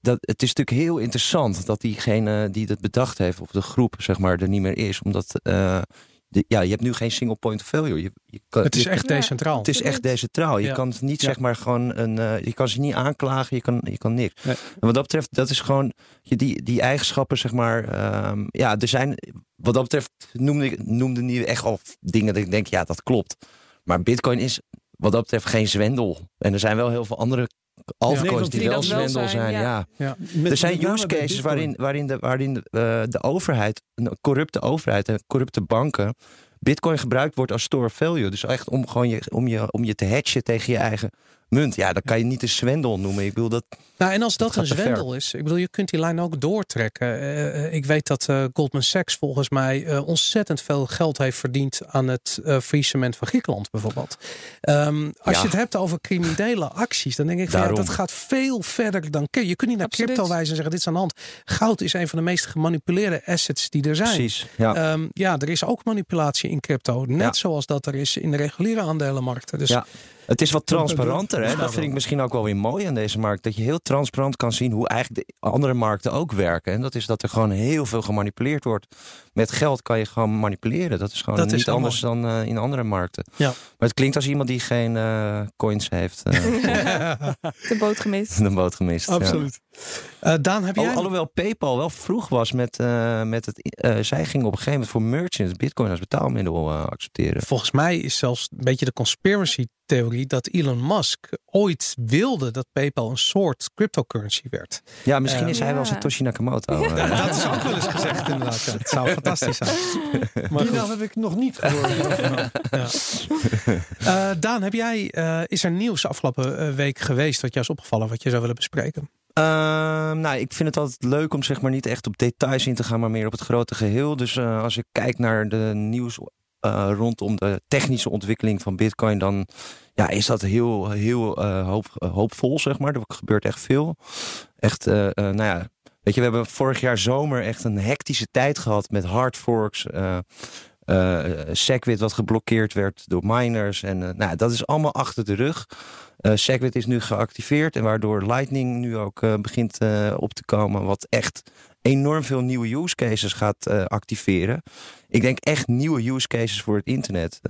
dat, het is natuurlijk heel interessant dat diegene die dat bedacht heeft, of de groep, zeg maar, er niet meer is. Omdat, eh, de- ja, je hebt nu geen single point of failure. Je, je kan, Het is je- echt Ja. decentraal. het is echt decentraal. Je Ja. kan het niet, Ja. zeg maar, gewoon een. eh, je kan ze niet aanklagen, je kan, je kan niks. Nee. En wat dat betreft, dat is gewoon. Je, die, die eigenschappen, zeg maar. ehm, ja, er zijn. Wat dat betreft noemde, ik- noemde die echt al dingen dat ik denk, ja, dat klopt. Maar Bitcoin is wat dat betreft geen zwendel. En er zijn wel heel veel andere altcoins want die die wel zwendel zijn, zijn. ja. Er zijn use cases waarin, waarin, de, waarin de, eh, de overheid, een corrupte overheid en corrupte banken, Bitcoin gebruikt wordt als store of value. Dus echt om, gewoon je, om, je, om je te hatchen tegen je eigen munt. Ja, dat kan je niet een zwendel noemen. Ik bedoel dat. Nou, en als dat, Dat een zwendel is, ik bedoel, je kunt die lijn ook doortrekken. Eh, eh, ik weet dat eh, Goldman Sachs volgens mij eh, ontzettend veel geld heeft verdiend aan het eh faillissement van Griekenland bijvoorbeeld. Ehm, als Ja. je het hebt over criminele acties, dan denk ik van ja, dat gaat veel verder dan. Je kunt niet naar Absoluut. crypto wijzen en zeggen dit is aan de hand. Goud is een van de meest gemanipuleerde assets die er zijn. Precies. Ja. Ehm, ja, er is ook manipulatie in crypto. Net Ja. zoals dat er is in de reguliere aandelenmarkten. Dus Ja. Het is wat transparanter. Hè? Dat vind ik misschien ook wel weer mooi aan deze markt. Dat je heel transparant kan zien hoe eigenlijk de andere markten ook werken. En dat is dat er gewoon heel veel gemanipuleerd wordt. Met geld kan je gewoon manipuleren. Dat is gewoon Dat niet anders dan eh, in andere markten. Ja. Maar het klinkt als iemand die geen eh, coins heeft. eh, De boot gemist. de boot gemist. ja. Uh, Daan, heb jij... Al, alhoewel PayPal wel vroeg was met, uh, met het... Uh, zij gingen op een gegeven moment voor merchants bitcoin als betaalmiddel accepteren. Volgens mij is zelfs een beetje de conspiracy theorie dat Elon Musk ooit wilde dat PayPal een soort cryptocurrency werd. Ja, misschien is hij wel Satoshi Nakamoto. Ja, dat is ook wel eens gezegd inderdaad. Ja, het zou fantastisch zijn. Maar Die nou heb ik nog niet gehoord. ja. Daan, heb jij, is er nieuws afgelopen week geweest wat jou is opgevallen, wat je zou willen bespreken? Uh, nou, ik vind het altijd leuk om zeg maar niet echt op details in te gaan, maar meer op het grote geheel. Dus uh, als ik kijk naar de nieuws uh, rondom de technische ontwikkeling van Bitcoin, dan ja, is dat heel, heel hoop, hoopvol, zeg maar. Er gebeurt echt veel. Echt, nou ja, weet je, we hebben vorig jaar zomer echt een hectische tijd gehad met hard forks. Segwit wat geblokkeerd werd door miners. En nou, dat is allemaal achter de rug. Uh, Segwit is nu geactiveerd en waardoor Lightning nu ook uh, begint uh, op te komen. Wat echt enorm veel nieuwe use cases gaat activeren. Ik denk echt nieuwe use cases voor het internet.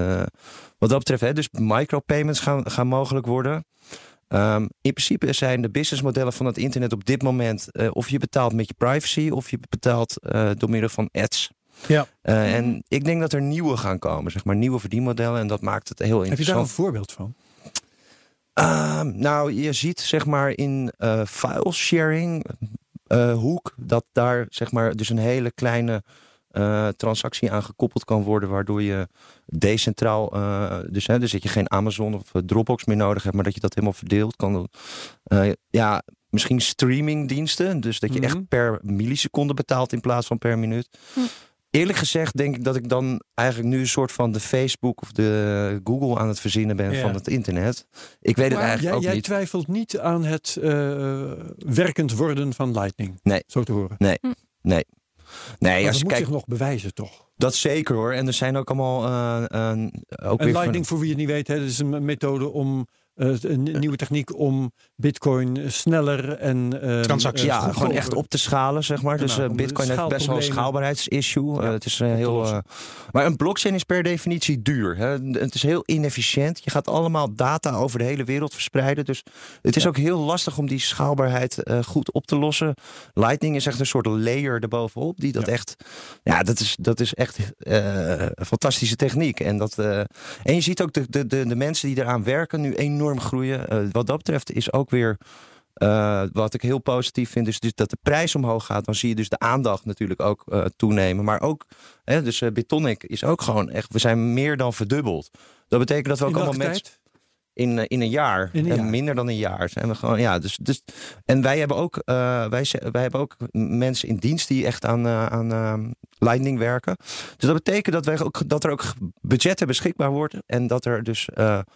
wat dat betreft, hè, dus micropayments gaan, gaan mogelijk worden. Um, in principe zijn de businessmodellen van het internet op dit moment of je betaalt met je privacy of je betaalt door middel van ads. Ja. en ik denk dat er nieuwe gaan komen, zeg maar nieuwe verdienmodellen en dat maakt het heel interessant. Heb je daar een voorbeeld van? Uh, nou, je ziet zeg maar in uh, file sharing uh, hoek dat daar zeg maar dus een hele kleine uh, transactie aan gekoppeld kan worden, waardoor je decentraal, dus, hè, dus dat je geen Amazon of Dropbox meer nodig hebt, maar dat je dat helemaal verdeeld kan. ja, misschien streamingdiensten, dus dat je echt mhm. per milliseconde betaalt in plaats van per minuut. Hm eerlijk gezegd denk ik dat ik dan eigenlijk nu een soort van de Facebook of de Google aan het verzinnen ben van het internet. Ik weet het eigenlijk jij, ook jij niet. Jij twijfelt niet aan het uh, werkend worden van Lightning. Nee. Zo te horen. Nee. Hm. Nee. Nee, als je moet zich nog bewijzen, toch? Dat zeker hoor. En er zijn ook allemaal. Uh, uh, ook en Lightning, voor wie het niet weet, hè, dat is een methode om uh, een nieuwe techniek om Bitcoin sneller en uh, transacties ja, uh, gewoon echt op te schalen, zeg maar. Dus nou, Bitcoin heeft best wel een schaalbaarheidsissue. Ja, het is heel. maar een blockchain is per definitie duur. Hè. Het is heel inefficiënt. Je gaat allemaal data over de hele wereld verspreiden. Dus het is ja. ook heel lastig om die schaalbaarheid goed op te lossen. Lightning is echt een soort layer erbovenop die dat ja. echt. Ja, dat is, dat is echt een fantastische techniek. En, dat, en je ziet ook de, de, de, de mensen die eraan werken nu enorm groeien. Uh, wat dat betreft is ook weer uh, wat ik heel positief vind, is dus dat de prijs omhoog gaat. Dan zie je dus de aandacht natuurlijk ook uh, toenemen. Maar ook, hè, dus Bitonic is ook gewoon echt, we zijn meer dan verdubbeld. Dat betekent dat we ook allemaal mensen in, eh, in een jaar. In een jaar. minder dan een jaar. Zijn we gewoon, ja, dus, dus, en wij hebben, ook, uh, wij, wij hebben ook mensen in dienst die echt aan, uh, aan uh, Lightning werken. Dus dat betekent dat, wij ook, dat er ook budgetten beschikbaar worden. En dat er dus,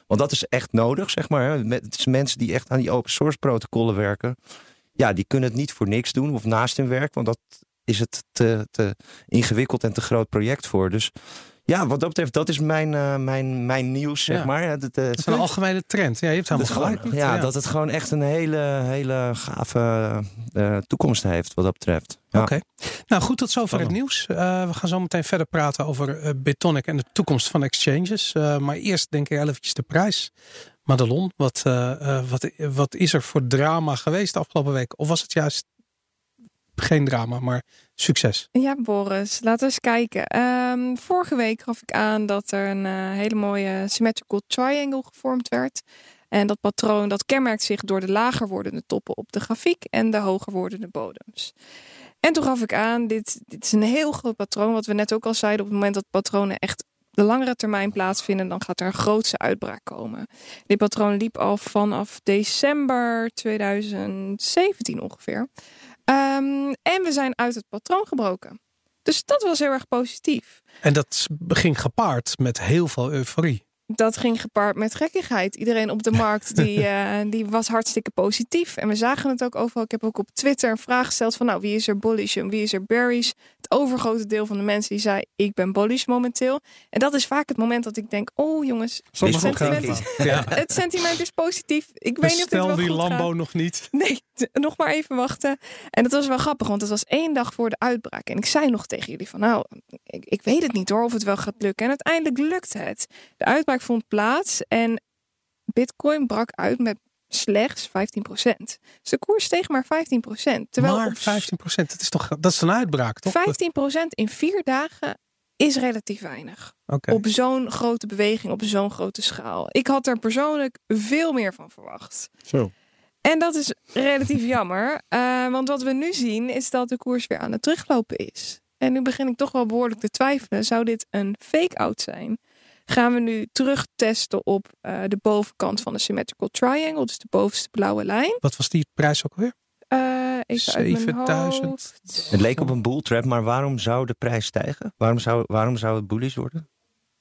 want dat is echt nodig, zeg maar. Hè. Het is mensen die echt aan die open source protocollen werken. Ja, die kunnen het niet voor niks doen of naast hun werk. Want dat is het te, te ingewikkeld en te groot project voor. Dus ja, wat dat betreft, dat is mijn, uh, mijn, mijn nieuws, zeg maar. Het, het, het, is een algemene trend. Ja, je hebt helemaal gelijk. Gewoon, ja, ja, dat het gewoon echt een hele, hele gave uh, toekomst heeft, wat dat betreft. Ja. Oké. Okay. Nou, goed, tot zover het nieuws. Uh, we gaan zo meteen verder praten over Bitonic en de toekomst van exchanges. maar eerst denk ik eventjes de prijs. Madelon, wat, wat, wat is er voor drama geweest de afgelopen week? Of was het juist geen drama, maar succes. Ja, Boris, laten we eens kijken. Um, vorige week gaf ik aan dat er een uh, hele mooie symmetrical triangle gevormd werd. En dat patroon dat kenmerkt zich door de lager wordende toppen op de grafiek en de hoger wordende bodems. En toen gaf ik aan, dit, dit is een heel groot patroon, wat we net ook al zeiden. Op het moment dat patronen echt de langere termijn plaatsvinden, dan gaat er een grootse uitbraak komen. Dit patroon liep al vanaf december 2017 ongeveer. Um, en we zijn uit het patroon gebroken. Dus dat was heel erg positief. En dat ging gepaard met heel veel euforie dat ging gepaard met gekkigheid. Iedereen op de markt die, uh, die was hartstikke positief. En we zagen het ook overal. Ik heb ook op Twitter een vraag gesteld van nou, wie is er bullish en wie is er bearish? Overgrote deel van de mensen die zei ik ben bullish momenteel. En dat is vaak het moment dat ik denk, oh jongens, het sentiment, is, ja. het sentiment is positief. Ik weet niet of dit wel die Lambo nog niet. Nee, nog maar even wachten. En dat was wel grappig, want het was één dag voor de uitbraak. En ik zei nog tegen jullie van nou, ik, ik weet het niet hoor of het wel gaat lukken. En uiteindelijk lukte het. De uitbraak vond plaats en Bitcoin brak uit met slechts 15%. Dus de koers steeg maar 15%. Terwijl maar op 15 procent, dat is toch dat is een uitbraak, toch? 15% in vier dagen is relatief weinig. Oké. Op zo'n grote beweging, op zo'n grote schaal. Ik had er persoonlijk veel meer van verwacht. Zo. En dat is relatief jammer. eh, want wat we nu zien is dat de koers weer aan het teruglopen is. En nu begin ik toch wel behoorlijk te twijfelen. Zou dit een fake-out zijn? Gaan we nu terug testen op eh, de bovenkant van de symmetrical triangle. Dus de bovenste blauwe lijn. Wat was die prijs ook? Eh uit mijn 7000. hoofd. Het leek op een bull trap, maar waarom zou de prijs stijgen? Waarom zou, waarom zou het bullish worden?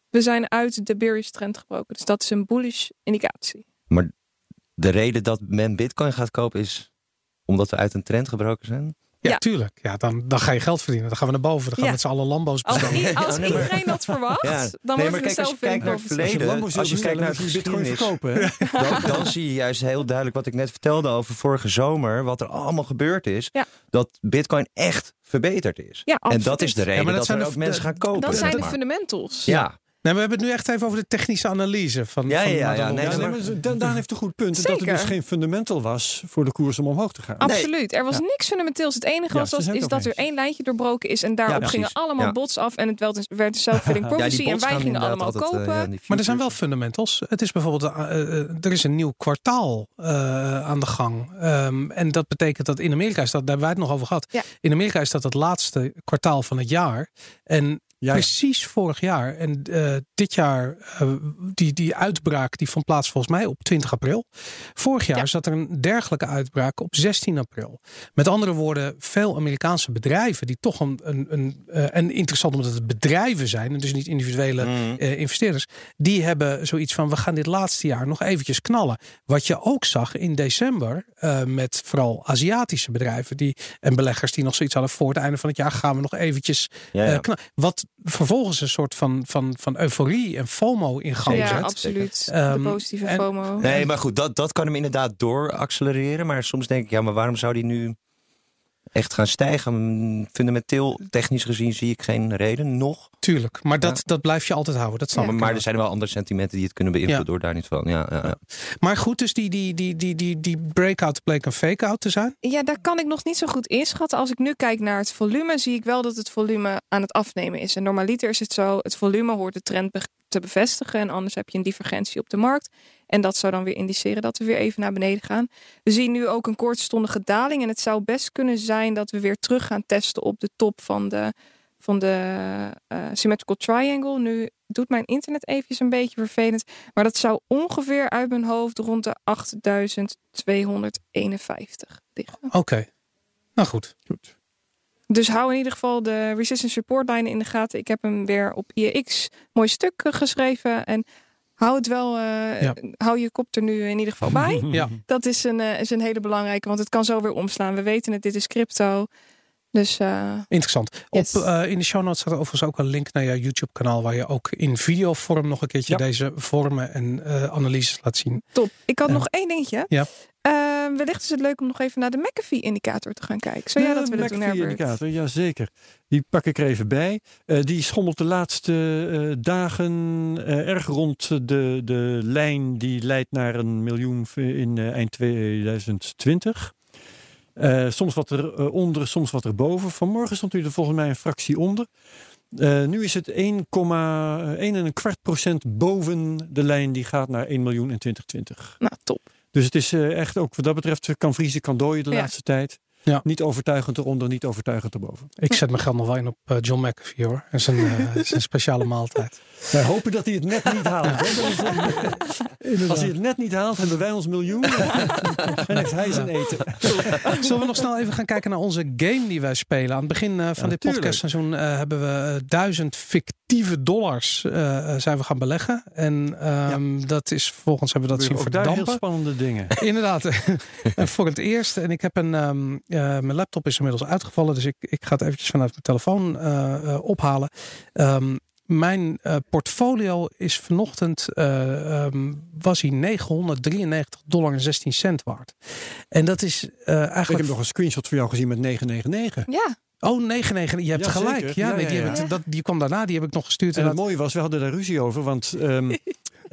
We zijn uit de bearish trend gebroken. Dus dat is een bullish indicatie. De reden dat men bitcoin gaat kopen is omdat we uit een trend gebroken zijn? Ja, Ja. tuurlijk. Ja, dan, dan ga je geld verdienen. Dan gaan we naar boven. Dan gaan Ja. we met z'n allen Lambo's Als, bestellen. als iedereen dat verwacht, Ja. dan Nee, worden maar we kijk, als zelf je kijkt naar het professioneel. verleden, Als je als je kijkt naar je bitcoin geschiedenis, verkopen. Dan, dan zie je juist heel duidelijk wat ik net vertelde over vorige zomer, wat er allemaal gebeurd is. Ja. Dat bitcoin echt verbeterd is. Ja, en dat is de reden dat er de- mensen gaan kopen. Dat zijn zeg de fundamentals. Ja, Nee, we hebben het nu echt even over de technische analyse van. Ja, van ja, ja, nee, Ja, nee, maar- Daan heeft een goed punt. Dat Zeker. het dus geen fundamental was voor de koers om omhoog te gaan. Absoluut. Er was Ja. niks fundamenteels. Het enige Ja, was, was is dat er één lijntje doorbroken is. En daarop Ja, gingen allemaal Ja. bots af. En het werd, werd een self-fulfilling prophecy. en wij gingen allemaal altijd, eh, kopen. Maar er zijn wel fundamentals. Het is bijvoorbeeld, uh, uh, er is een nieuw kwartaal uh, aan de gang. Um, en dat betekent dat in Amerika is dat, daar hebben wij het nog over gehad. Ja. In Amerika is dat het laatste kwartaal van het jaar. En Ja, precies vorig jaar. En uh, dit jaar, uh, die, die uitbraak die vond plaats volgens mij op 20 april. Vorig jaar Ja. zat er een dergelijke uitbraak op 16 april. Met andere woorden, veel Amerikaanse bedrijven die toch een, een, een uh, en interessant omdat het bedrijven zijn en dus niet individuele Mm. uh, investeerders, die hebben zoiets van we gaan dit laatste jaar nog eventjes knallen. Wat je ook zag in december met vooral Aziatische bedrijven die en beleggers die nog zoiets hadden voor het einde van het jaar gaan we nog eventjes Ja, ja. knallen. Wat vervolgens een soort van, van, van euforie en FOMO in gang Ja, zet. absoluut. Um, de positieve en- FOMO. Nee, maar goed, dat, dat kan hem inderdaad door accelereren. Maar soms denk ik, ja, maar waarom zou die nu echt gaan stijgen? Fundamenteel, technisch gezien, zie ik geen reden nog. Tuurlijk, maar dat, Ja. dat blijf je altijd houden. Dat snap Ja. ik. Maar er zijn wel andere sentimenten die het kunnen beïnvloeden Ja. door daar niet van. Ja, ja, ja. Maar goed, dus die, die, die, die, die, die breakout bleek een fake-out te zijn. Ja, daar kan ik nog niet zo goed inschatten. Als ik nu kijk naar het volume, zie ik wel dat het volume aan het afnemen is. En normaliter is het zo, het volume hoort de trend te bevestigen. En anders heb je een divergentie op de markt. En dat zou dan weer indiceren dat we weer even naar beneden gaan. We zien nu ook een kortstondige daling. En het zou best kunnen zijn dat we weer terug gaan testen op de top van de, van de eh, symmetrical triangle. Nu doet mijn internet eventjes een beetje vervelend. Maar dat zou ongeveer uit mijn hoofd rond de 8251 liggen. Oké, nou goed. Goed. Dus hou in ieder geval de resistance support line in de gaten. Ik heb hem weer op IEX mooi stuk eh, geschreven. En hou het wel, Ja. hou je kop er nu in ieder geval bij. Ja. Dat is een, eh, is een hele belangrijke, want het kan zo weer omslaan. We weten het, dit is crypto. Dus Interessant. Yes. Op, in de show notes staat overigens ook een link naar jouw YouTube kanaal waar je ook in videovorm nog een keertje Ja. deze vormen en analyses laat zien. top. Ik had nog één dingetje. Ja. Eh, wellicht is het leuk om nog even naar de McAfee-indicator te gaan kijken. Zou jij De dat willen doen, Herbert? McAfee-indicator, jazeker. Die pak ik er even bij. Eh, die schommelt de laatste eh, dagen eh, erg rond de, de lijn die leidt naar een miljoen in eind 2020. Eh, soms wat eronder, soms wat erboven. Vanmorgen stond u er volgens mij een fractie onder. Nu is het 1,1 en een kwart procent boven de lijn die gaat naar 1 miljoen in 2020. Nou, top. Dus het is eh, echt ook wat dat betreft eh, kan vriezen, kan dooien de Ja. laatste tijd. Ja. Niet overtuigend eronder, niet overtuigend erboven. Ik zet mijn geld nog wel in op eh, John McAfee hoor. Dat is een speciale maaltijd. Wij hopen dat hij het net niet haalt. is, Als hij het net niet haalt, hebben wij ons miljoen. en heeft hij zijn eten. Zullen we nog snel even gaan kijken naar onze game die wij spelen? Aan het begin eh, van Ja, dit podcastseizoen eh, hebben we duizend fictieve dollars zijn we gaan beleggen. En ehm, dat is vervolgens hebben we dat zien ook daar heel verdampen. spannende dingen. Inderdaad, En voor het eerst. En ik heb een, ehm, eh, mijn laptop is inmiddels uitgevallen, dus ik, ik ga het eventjes vanuit mijn telefoon eh, eh, ophalen. Ehm, mijn eh, portfolio is vanochtend, eh, ehm, was hij 993 dollar en 16 cent waard. En dat is eh, Ik eigenlijk... heb nog een screenshot van jou gezien met 999. Ja, Oh, 999, je hebt Ja, gelijk. Ja, Ja, nee, ja, die, ja. heb ik- dat, die kwam daarna, die heb ik nog gestuurd. En En het dat, mooie was, we hadden daar ruzie over. Want ehm,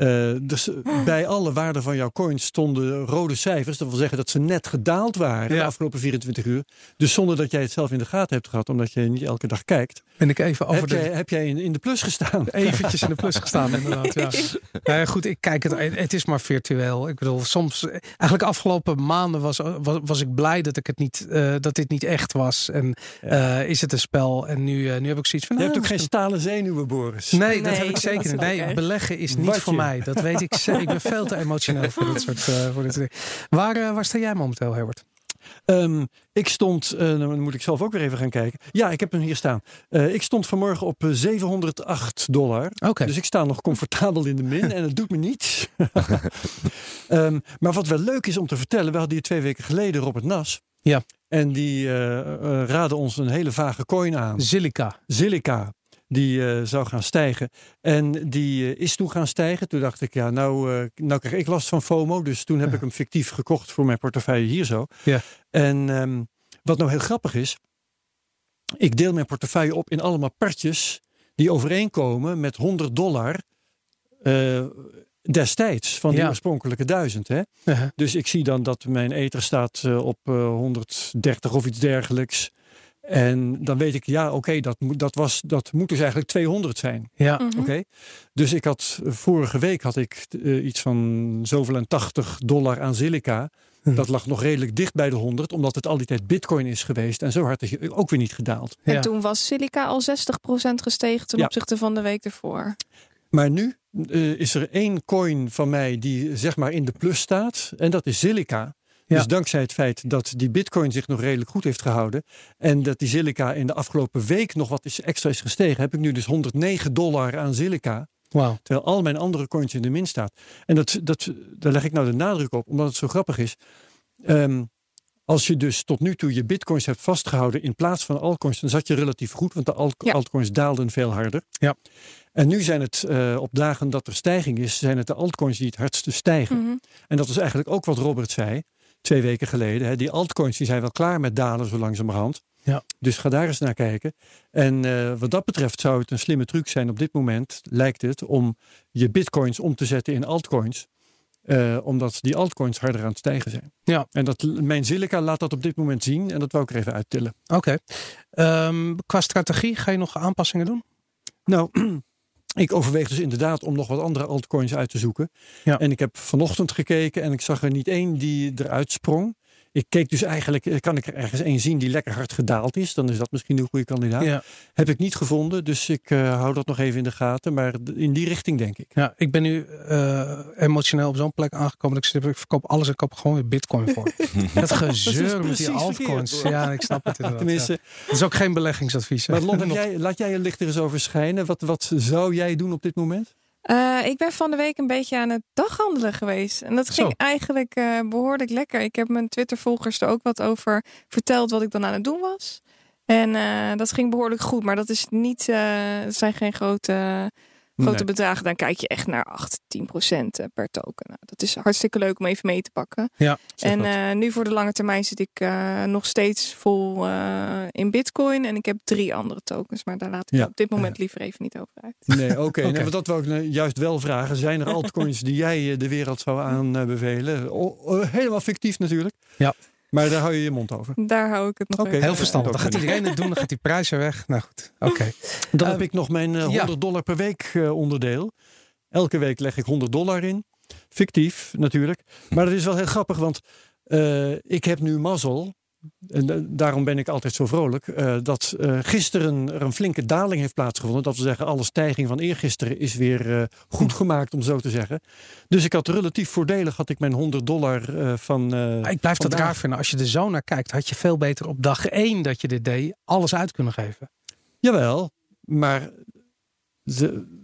Eh, dus bij alle waarden van jouw coins stonden rode cijfers. Dat wil zeggen dat ze net gedaald waren de afgelopen 24 uur. Dus zonder dat jij het zelf in de gaten hebt gehad, omdat je niet elke dag kijkt. Ben ik even over Heb de... jij, heb jij in, in de plus gestaan? Eventjes in de plus gestaan, inderdaad. Ja. Nou ja, goed, ik kijk het. Het is maar virtueel. Ik bedoel, soms. Eigenlijk afgelopen maanden was, was, was ik blij dat ik het niet, eh, dat dit niet echt was. En eh, is het een spel? En nu, eh, nu heb ik zoiets van. Je nou, hebt ook geen stalen zenuwen, Boris. Nee, dat Nee, heb ik dat zeker niet. Nee, beleggen is niet voor mij. Dat weet ik zeker. Ik ben veel te emotioneel voor dit soort, eh, voor dit soort. Waar, eh, waar sta jij momenteel, Herbert? Ehm, ik stond, nou, dan moet ik zelf ook weer even gaan kijken. Ja, ik heb hem hier staan. Ik stond vanmorgen op eh, 708 dollar. Oké. Dus ik sta nog comfortabel in de min en het doet me niets. Ehm, maar wat wel leuk is om te vertellen, we hadden hier twee weken geleden Robert Nas. Ja. En die eh, raadde ons een hele vage coin aan. Zilica. Zilica. Die eh, zou gaan stijgen. En die eh, is toen gaan stijgen. Toen dacht ik, ja, nou, eh, nou krijg ik last van FOMO. Dus toen heb Ja. ik hem fictief gekocht voor mijn portefeuille hier zo. Ja. En ehm, wat nou heel grappig is. Ik deel mijn portefeuille op in allemaal partjes die overeenkomen met 100 dollar destijds van die Ja. oorspronkelijke duizend. Hè? Uh-huh. Dus ik zie dan dat mijn ether staat op eh, 130 of iets dergelijks. En dan weet ik, ja, oké, dat, moet- dat, was, dat moet dus eigenlijk 200 zijn. Ja. Mhm. Oké. Dus ik had, vorige week had ik eh, iets van zoveel en 80 dollar aan silica. Hm. Dat lag nog redelijk dicht bij de 100, omdat het al die tijd bitcoin is geweest. En zo hard is hij ook weer niet gedaald. En Ja. toen was Silica al 60% gestegen ten Ja. opzichte van de week ervoor. Maar nu eh, is er één coin van mij die zeg maar in de plus staat. En dat is silica. Ja. Dus dankzij het feit dat die bitcoin zich nog redelijk goed heeft gehouden. En dat die silica in de afgelopen week nog wat is extra is gestegen. Heb ik nu dus 109 dollar aan silica. Terwijl al mijn andere coins in de min staat. En dat, dat, daar leg ik nou de nadruk op, omdat het zo grappig is. Ehm, als je dus tot nu toe je bitcoins hebt vastgehouden in plaats van altcoins, dan zat je relatief goed, want de alt- Ja. altcoins daalden veel harder. Ja. En nu zijn het eh, op dagen dat er stijging is, zijn het de altcoins die het hardste stijgen. Mhm. En dat is eigenlijk ook wat Robert zei twee weken geleden. Hè. Die altcoins die zijn wel klaar met dalen zo langzamerhand. Ja. Dus ga daar eens naar kijken. En eh, wat dat betreft zou het een slimme truc zijn op dit moment, lijkt het, om je bitcoins om te zetten in altcoins. Eh, omdat die altcoins harder aan het stijgen zijn. Ja. En dat, mijn Silica laat dat op dit moment zien. En dat wou ik er even uittillen. Oké. Ehm, qua strategie ga je nog aanpassingen doen? Nou, ik overweeg dus inderdaad om nog wat andere altcoins uit te zoeken. Ja. En ik heb vanochtend gekeken en ik zag er niet één die eruit sprong. Ik keek dus eigenlijk, eh, kan ik er ergens één zien die lekker hard gedaald is? Dan is dat misschien een goede kandidaat. Ja. Heb ik niet gevonden, dus ik eh, hou dat nog even in de gaten. Maar in die richting denk ik. Ja, ik ben nu eh, emotioneel op zo'n plek aangekomen dat ik, ik verkoop alles en ik koop gewoon weer bitcoin voor. dat gezeur met precies die altcoins. verkeerd. Ja, ik snap het inderdaad. Tenminste, ja. Het is ook geen beleggingsadvies. hè. maar Lon, jij, laat jij je licht er eens over schijnen. Wat, wat zou jij doen op dit moment? Eh, ik ben van de week een beetje aan het daghandelen geweest. En dat Zo. ging eigenlijk eh, behoorlijk lekker. Ik heb mijn Twitter-volgers er ook wat over verteld wat ik dan aan het doen was. En eh, dat ging behoorlijk goed. Maar dat is niet, het zijn geen grote, grote Nee. bedragen. Dan kijk je echt naar 8, 10 procent eh, per token. Nou, dat is hartstikke leuk om even mee te pakken. Ja, en wat. eh, nu voor de lange termijn zit ik eh, nog steeds vol eh, in bitcoin. En ik heb drie andere tokens. Maar daar laat ik Ja. op dit moment liever even niet over uit. Nee, oké. Nee, want dat wou ik juist wel vragen. Zijn er altcoins die jij de wereld zou aanbevelen? Helemaal fictief natuurlijk. Ja. Maar daar hou je je mond over. Daar hou ik het nog Oké. even Heel verstandig. Dan gaat iedereen het doen, dan gaat die prijs er weg. Nou goed, oké. Dan Eh, heb ik nog mijn eh, ja. 100 dollar per week eh, onderdeel. Elke week leg ik 100 dollar in. Fictief natuurlijk. Maar dat is wel heel grappig, want eh, ik heb nu mazzel. En eh, daarom ben ik altijd zo vrolijk. eh, dat eh, gisteren er een flinke daling heeft plaatsgevonden. Dat wil zeggen, alle stijging van eergisteren is weer goed gemaakt, om zo te zeggen. Dus ik had relatief voordelig had ik mijn 100 dollar van. Maar ik blijf dat raar vinden. Als je er zo naar kijkt, had je veel beter op dag één dat je dit deed, alles uit kunnen geven. Jawel, maar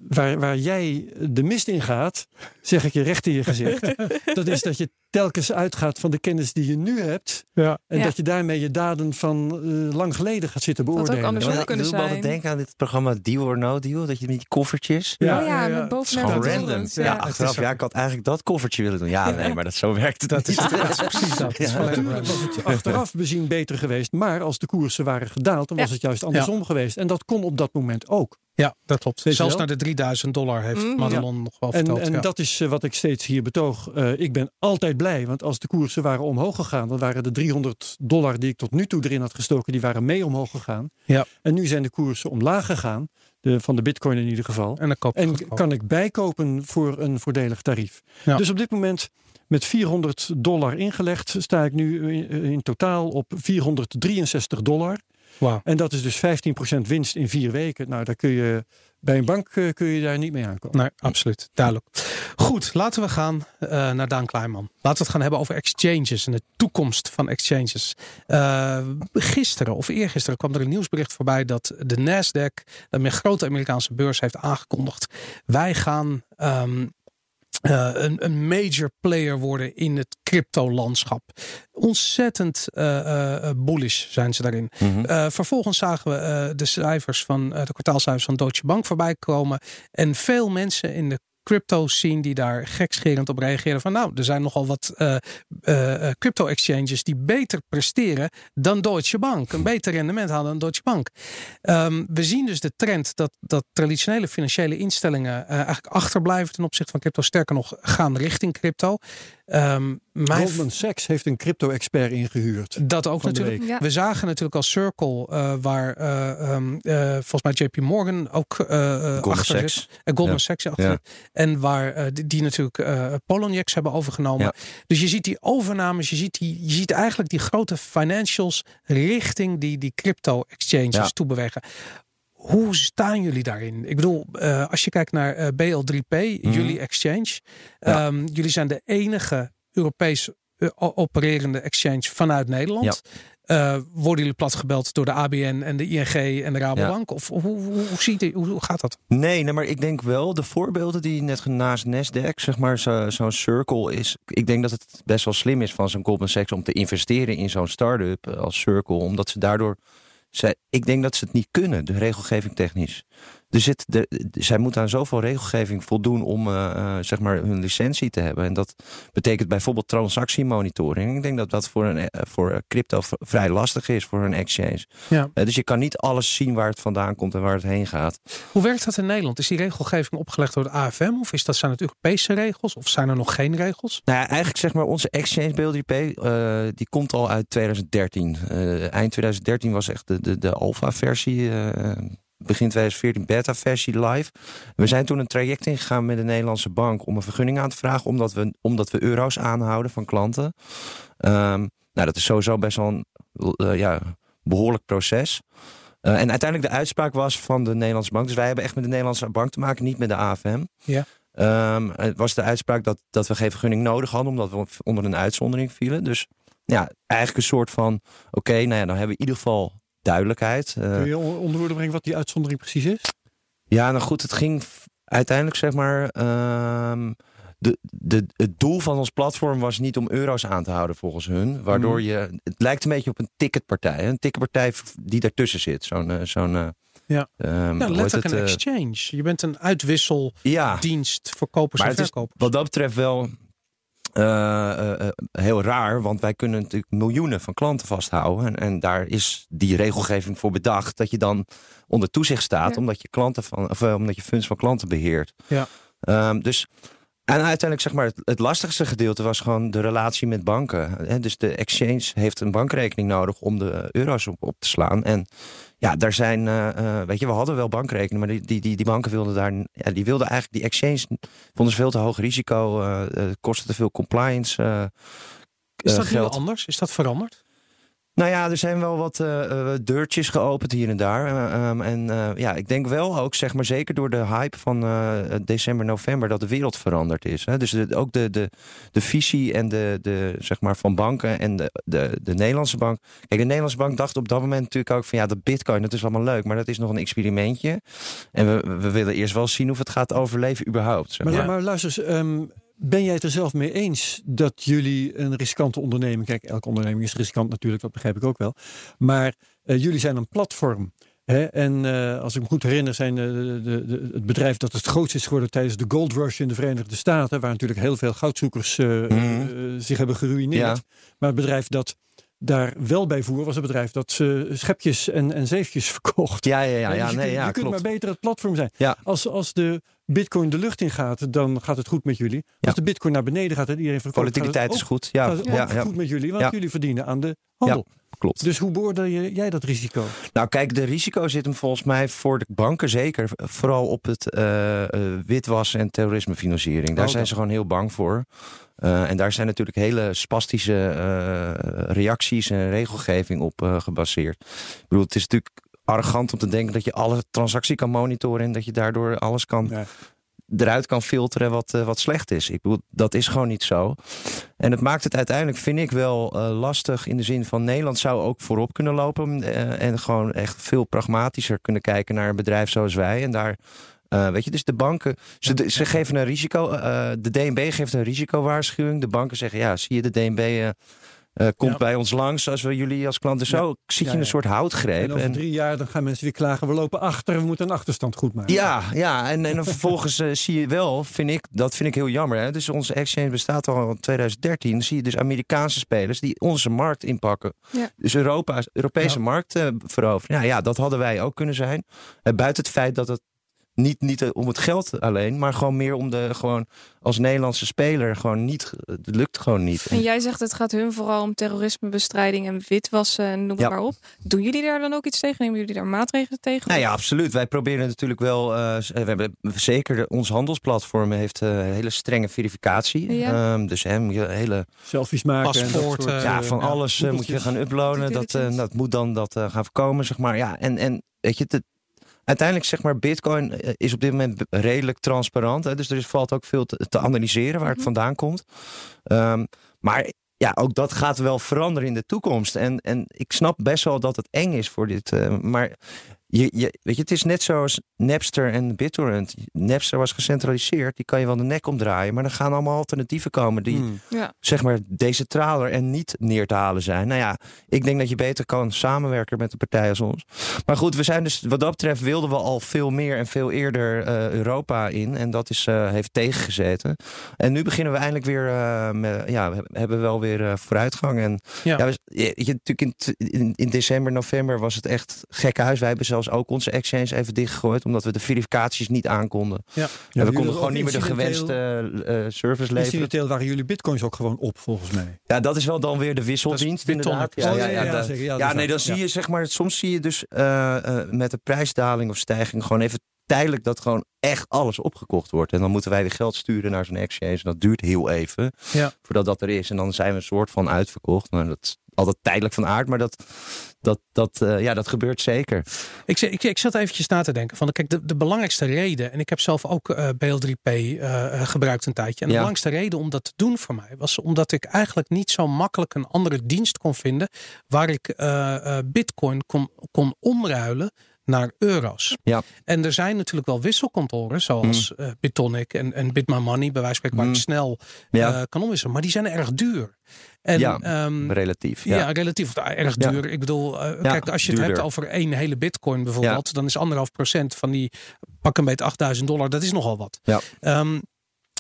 waar, waar jij de mist in gaat, zeg ik je recht in je gezicht. dat is dat je telkens uitgaat van de kennis die je nu hebt. Ja. En Ja. dat je daarmee je daden van eh, lang geleden gaat zitten ook beoordelen. andersom Ja, kunnen ik doe me altijd zijn. denken aan dit programma Deal or No Deal. Dat je met die koffertjes. Ja, oh ja, ja, ja. met bovenaan gewoon random. Ja, Ja. achteraf, ja, ik had eigenlijk dat koffertje willen doen. Ja, nee, maar dat, zo werkt het Dat is, niet. dat is precies dat. Het is Ja. volledig Natuurlijk random. was het achteraf bezien beter geweest. Maar als de koersen waren gedaald, dan was Ja. het juist andersom geweest. En dat kon op dat moment ook. Ja, dat klopt. Weet Zelfs wel? naar de 3000 dollar heeft Mm. Madelon nog wel En, verteld. en ja. dat is eh, wat ik steeds hier betoog. Eh, ik ben altijd blij, want als de koersen waren omhoog gegaan, dan waren de 300 dollar die ik tot nu toe erin had gestoken, die waren mee omhoog gegaan. Ja. En nu zijn de koersen omlaag gegaan, de, van de bitcoin in ieder geval. En dan En kan ik bijkopen voor een voordelig tarief. Ja. Dus op dit moment met 400 dollar ingelegd sta ik nu in, in totaal op 463 dollar. Wauw. En dat is dus 15% winst in vier weken. Nou, daar kun je bij een bank eh, kun je daar niet mee aankomen. Nee, absoluut. Duidelijk. Goed, laten we gaan eh, naar Daan Kleinman. Laten we het gaan hebben over exchanges en de toekomst van exchanges. Eh, gisteren of eergisteren kwam er een nieuwsbericht voorbij dat de Nasdaq, een grote Amerikaanse beurs, heeft aangekondigd. Wij gaan ehm, eh, een, een major player worden in het crypto-landschap. Ontzettend eh, bullish zijn ze daarin. Mhm. Vervolgens zagen we de cijfers van de kwartaalcijfers van Deutsche Bank voorbij komen. En veel mensen in de crypto scene die daar gekscherend op reageerden van nou, er zijn nogal wat eh, eh, eh, crypto exchanges die beter presteren dan Deutsche Bank. Een beter rendement halen dan Deutsche Bank. Ehm, we zien dus de trend dat, dat traditionele financiële instellingen eigenlijk achterblijven ten opzichte van crypto. Sterker nog, gaan richting crypto. Ehm, mijn Goldman Sachs heeft een crypto-expert ingehuurd. dat ook natuurlijk. Ja. We zagen natuurlijk als Circle, eh, waar eh, ehm, eh, volgens mij JP Morgan ook Goldman achter Sachs. zit. En Goldman Ja. Sachs achter Ja. En waar die, die natuurlijk eh Poloniex hebben overgenomen. Ja. Dus je ziet die overnames, je ziet, die, je ziet eigenlijk die grote financials richting die, die crypto exchanges Ja. toe bewegen. Hoe staan jullie daarin? Ik bedoel, eh, als je kijkt naar eh, BL3P, jullie exchange. Mhm. Ja. ehm, jullie zijn de enige Europees eh, opererende exchange vanuit Nederland. Worden jullie platgebeld door de ABN en de ING en de Rabobank? Of hoe, hoe, hoe, ziet die, hoe, hoe gaat dat? Nee, nee, maar ik denk wel de voorbeelden die net naast Nasdaq, zeg maar, zo- zo'n Circle is. Ik denk dat het best wel slim is van zo'n Goldman Sachs om te investeren in zo'n start-up als Circle, omdat ze daardoor. Zij, ik denk dat ze het niet kunnen, de regelgeving technisch. Er zit, de, zij moeten aan zoveel regelgeving voldoen om eh, eh, zeg maar hun licentie te hebben. En dat betekent bijvoorbeeld transactiemonitoring. Ik denk dat dat voor, een, eh, voor crypto vrij lastig is voor een exchange. Ja. Dus je kan niet alles zien waar het vandaan komt en waar het heen gaat. Hoe werkt dat in Nederland? Is die regelgeving opgelegd door de AFM? Of is dat, zijn het Europese regels? Of zijn er nog geen regels? Nou ja, eigenlijk zeg maar onze exchange BLDP, eh die komt al uit 2013. Eh, eind 2013 was echt de, de, de alpha versie. Begin 2014 beta versie live. We zijn toen een traject ingegaan met de Nederlandse bank om een vergunning aan te vragen, omdat we, omdat we euro's aanhouden van klanten. Ehm, nou, dat is sowieso best wel een eh, ja, behoorlijk proces. Eh, en uiteindelijk de uitspraak was van de Nederlandse bank. Dus wij hebben echt met de Nederlandse bank te maken, niet met de AFM. Ja. Ehm, het was de uitspraak dat, dat we geen vergunning nodig hadden, omdat we onder een uitzondering vielen. Dus ja, eigenlijk een soort van: oké, nou ja, dan hebben we in ieder geval duidelijkheid. Eh, Kun je on- onder woorden brengen wat die uitzondering precies is? ja, nou goed, het ging uiteindelijk zeg maar. ehm, de, de, het doel van ons platform was niet om euro's aan te houden volgens hun. Waardoor Mhm. je. Het lijkt een beetje op een ticketpartij. hè. Een ticketpartij die daartussen zit. Zo'n. eh, zo'n eh, Ja. ehm, Ja, hoe heet letterlijk het, een exchange. Je bent een uitwisseldienst ja, voor kopers Maar en is verkopers. wat dat betreft wel heel raar. Want wij kunnen natuurlijk miljoenen van klanten vasthouden. En, en daar is die regelgeving voor bedacht. Dat je dan onder toezicht staat. Ja. Omdat je klanten van, of, eh, omdat je funds van klanten beheert. Ja. Ehm, dus en uiteindelijk zeg maar het, het lastigste gedeelte was gewoon de relatie met banken. Dus de exchange heeft een bankrekening nodig om de euro's op, op te slaan. En ja, daar zijn, eh, eh, weet je, we hadden wel bankrekeningen, maar die, die, die, die banken wilden daar, ja, die wilden eigenlijk die exchange, vonden ze veel te hoog risico, eh eh, kostte te veel compliance. Is dat nu anders? Is dat veranderd? Nou ja, er zijn wel wat eh, eh, deurtjes geopend hier en daar. Eh, ehm, en ja, ik denk wel ook, zeg maar, zeker door de hype van december, november, dat de wereld veranderd is. Hè? Dus de- ook de, de, de visie en de, de, zeg maar, van banken en de, de, de Nederlandse bank. Kijk, de Nederlandse bank dacht op dat moment natuurlijk ook van ja, dat bitcoin, dat is allemaal leuk, maar dat is nog een experimentje. En we, we willen eerst wel zien of het gaat overleven überhaupt. Zeg Maar, maar. maar luister eens, ehm, ben jij het er zelf mee eens dat jullie een riskante onderneming... Kijk, elke onderneming is riskant natuurlijk, dat begrijp ik ook wel. Maar uh, jullie zijn een platform. Hè? En uh, als ik me goed herinner, zijn de, de, de, het bedrijf dat het grootst is geworden tijdens de Gold Rush in de Verenigde Staten, waar natuurlijk heel veel goudzoekers mm -hmm. zich hebben geruineerd. Ja. Maar het bedrijf dat daar wel bij voer was het bedrijf dat ze schepjes en, en zeefjes verkocht. Ja, ja, ja. Dus ja, je, nee, kunt, ja je kunt klopt. maar beter het platform zijn. Ja. Als, als de bitcoin de lucht in gaat, dan gaat het goed met jullie. Als Ja. de bitcoin naar beneden gaat en iedereen verkoopt, Volatiliteit is goed. Ja, gaat het ja, ook ja, goed met jullie, want jullie verdienen aan de handel. klopt. Dus hoe beoordeel je, jij dat risico? Nou, kijk, de risico zit hem volgens mij voor de banken zeker. Vooral op het eh, eh, witwassen en terrorismefinanciering. Daar Oh, zijn dat. ze gewoon heel bang voor. Eh, en daar zijn natuurlijk hele spastische reacties en regelgeving op gebaseerd. Ik bedoel, het is natuurlijk arrogant om te denken dat je alle transactie kan monitoren en dat je daardoor alles kan Ja. eruit kan filteren wat, eh, wat slecht is. Ik bedoel, dat is gewoon niet zo. En het maakt het uiteindelijk, vind ik, wel eh, lastig in de zin van Nederland zou ook voorop kunnen lopen eh, en gewoon echt veel pragmatischer kunnen kijken naar een bedrijf zoals wij. En daar, weet je, dus de banken, ze, ze geven een risico, de DNB geeft een risicowaarschuwing. De banken zeggen, ja, zie je, de DNB eh, komt Ja. bij ons langs als we jullie als klanten zo, zit je Ja, in een ja. soort houtgreep. En over En- drie jaar dan gaan mensen weer klagen, we lopen achter, we moeten een achterstand goed maken. Ja, ja. En, en dan vervolgens eh, zie je wel, vind ik, dat vind ik heel jammer. Hè? Dus onze exchange bestaat al in 2013. Zie je dus Amerikaanse spelers die onze markt inpakken. Ja. Dus Europa, Europese Ja. markt eh, veroveren. Ja, ja, dat hadden wij ook kunnen zijn. Buiten het feit dat het niet, niet om het geld alleen, maar gewoon meer om de gewoon als Nederlandse speler gewoon niet. Het lukt gewoon niet. En jij zegt het gaat hun vooral om terrorismebestrijding en witwassen en noem Ja. maar op. Doen jullie daar dan ook iets tegen? Nemen jullie daar maatregelen tegen? Nou ja, absoluut. Wij proberen natuurlijk wel. eh, we hebben zeker de, ons handelsplatform heeft eh, hele strenge verificatie. Ja. Ehm, dus je hele Selfies maken. Paspoort, soort, ja, eh, van alles moet je gaan uploaden. Dat, eh, dat moet dan dat eh, gaan voorkomen, zeg maar. Ja, en, en weet je, het, uiteindelijk zeg maar, Bitcoin eh, is op dit moment redelijk transparant. Hè, dus er is, valt ook veel te, te analyseren waar het Mhm. vandaan komt. Ehm, maar ja, ook dat gaat wel veranderen in de toekomst. En, en ik snap best wel dat het eng is voor dit. eh, maar je, je, weet je, het is net zoals Napster en BitTorrent. Napster was gecentraliseerd, die kan je wel de nek omdraaien. Maar er gaan allemaal alternatieven komen die Hmm. Ja. zeg maar decentraler en niet neer te halen zijn. Nou ja, ik denk dat je beter kan samenwerken met een partij als ons. Maar goed, we zijn dus wat dat betreft wilden we al veel meer en veel eerder eh, Europa in. En dat is, eh, heeft tegengezeten. En nu beginnen we eindelijk weer, eh, met, ja, we hebben wel weer vooruitgang. En Ja. ja, we, je, je- natuurlijk in, in december, november was het echt gekke huis. Wij hebben zelfs ook onze exchange even dichtgegooid, omdat we de verificaties niet aankonden. Ja. En we konden gewoon niet meer de gewenste eh, service leveren. Incidenteel waren jullie bitcoins ook gewoon op, volgens mij. Ja, dat is wel dan weer de wisseldienst inderdaad. Bitonic. Ja, ja, ja, ja. Ja, ja, dat nee, dan zie Ja. je zeg maar, soms zie je dus eh, eh, met de prijsdaling of stijging gewoon even tijdelijk dat gewoon echt alles opgekocht wordt. En dan moeten wij weer geld sturen naar zo'n exchange. En dat duurt heel even Ja. voordat dat er is. En dan zijn we een soort van uitverkocht. Nou, dat altijd tijdelijk van aard, maar dat, dat, dat, eh, ja, dat gebeurt zeker. Ik, ik, ik zat eventjes na te denken. Van, kijk, de, de belangrijkste reden, en ik heb zelf ook eh, BL3P eh, gebruikt een tijdje. En de Ja. belangrijkste reden om dat te doen voor mij was omdat ik eigenlijk niet zo makkelijk een andere dienst kon vinden waar ik Bitcoin kon, kon omruilen naar euro's. Ja. En er zijn natuurlijk wel wisselkantoren zoals eh, Bitonic en, en Bitmy Money, bij wijze van spreken, waar Mm. snel Ja, eh, kan omwisselen. Maar die zijn erg duur. En, Ja, ehm, relatief. ja, Ja. relatief erg Ja. duur. Ik bedoel, eh, kijk, als je het duurder. hebt over één hele bitcoin bijvoorbeeld, dan is anderhalf procent van die pak een beetje 8000 dollar, dat is nogal wat. Ja. Ehm,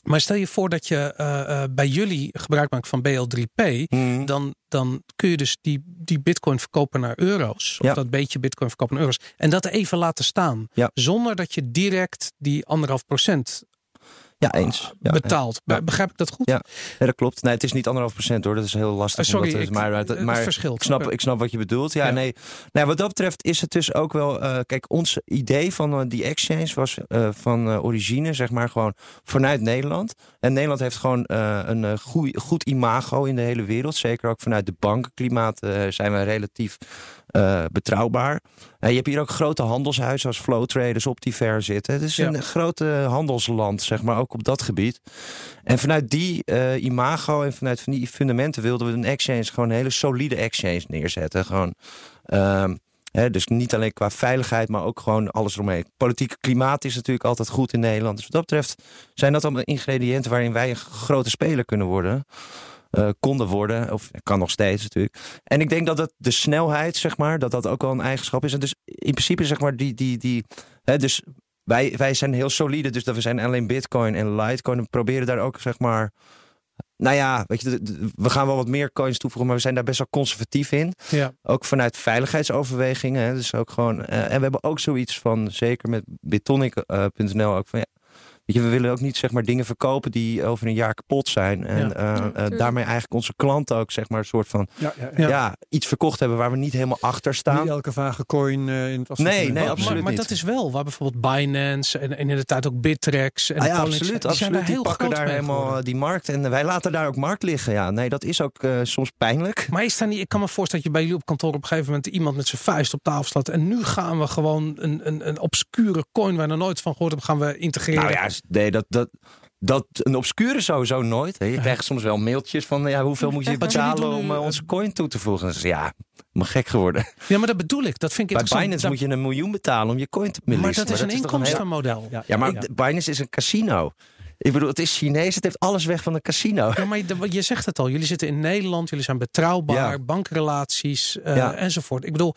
maar stel je voor dat je eh, eh, bij jullie gebruik maakt van BL3P, Mhm. dan, dan kun je dus die, die bitcoin verkopen naar euro's. Of Ja. dat beetje bitcoin verkopen naar euro's. En dat even laten staan. Ja. Zonder dat je direct die anderhalf procent ja, eens. Ja, betaalt. Ja. Begrijp ik dat goed? Ja. Dat klopt. Nee, het is niet anderhalf procent hoor. Dat is heel lastig. Eh, sorry, ik- maar, maar, het maar verschil. ik, snap, ik snap wat je bedoelt. Ja, nee. Nou, wat dat betreft is het dus ook wel. eh, kijk, ons idee van eh, die exchange was eh, van origine, zeg maar, gewoon vanuit Nederland. En Nederland heeft gewoon een goeie- goed imago in de hele wereld. Zeker ook vanuit de bankenklimaat zijn we relatief eh, betrouwbaar. Je hebt hier ook grote handelshuizen als Flow Traders, Optiver zitten. Het is Ja. een grote handelsland, zeg maar, ook op dat gebied. En vanuit die eh, imago en vanuit van die fundamenten wilden we een exchange, gewoon een hele solide exchange neerzetten. Gewoon, ehm, Hè, dus niet alleen qua veiligheid, maar ook gewoon alles eromheen. Politieke klimaat is natuurlijk altijd goed in Nederland. Dus wat dat betreft zijn dat allemaal ingrediënten waarin wij een grote speler kunnen worden. Eh, konden worden, of kan nog steeds natuurlijk. En ik denk dat dat de snelheid, zeg maar, dat dat ook wel een eigenschap is. En dus in principe, zeg maar, die, die, die, hè, dus wij, wij zijn heel solide, dus dat we zijn alleen Bitcoin en Litecoin. We proberen daar ook, zeg maar, nou ja, weet je, we gaan wel wat meer coins toevoegen, maar we zijn daar best wel conservatief in. Ja. Ook vanuit veiligheidsoverwegingen. Hè, dus ook gewoon, eh, en we hebben ook zoiets van, zeker met bitonic.nl, ook van ja. Weet je, we willen ook niet zeg maar dingen verkopen die over een jaar kapot zijn. En Ja. eh, eh, daarmee eigenlijk onze klanten ook zeg maar een soort van Ja, ja, Ja. ja. iets verkocht hebben waar we niet helemaal achter staan. Niet elke vage coin eh, in het Nee, nee, Maar- absoluut maar, maar niet. dat is wel waar bijvoorbeeld Binance en, en in de tijd ook Bittrex en Ah ja, absoluut. die zijn absoluut. daar heel die pakken groot daar helemaal geworden. die markt. En wij laten daar ook markt liggen. Ja, nee, dat is ook soms pijnlijk. Maar is daar niet, ik kan me voorstellen dat je bij jullie op kantoor op een gegeven moment iemand met zijn vuist op tafel slaat. En nu gaan we gewoon een, een, een obscure coin waar we nog nooit van gehoord hebben, gaan we integreren. Nou ja, nee, dat, dat, dat een obscure sowieso nooit. Je krijgt soms wel mailtjes van ja, hoeveel moet je betalen om eh, onze coin toe te voegen. Dus ja, me gek geworden. Ja, maar dat bedoel ik. Dat vind ik Bij. Binance Dat- moet je een miljoen betalen om je coin te releasen. maar dat is een heel- inkomstenmodel. Ja, Ja, maar ja. Binance is een casino. Ik bedoel, het is Chinees. Het heeft alles weg van een casino. Ja, maar je, je zegt het al. Jullie zitten in Nederland. Jullie zijn betrouwbaar. Ja. Bankrelaties eh, Ja. enzovoort. Ik bedoel,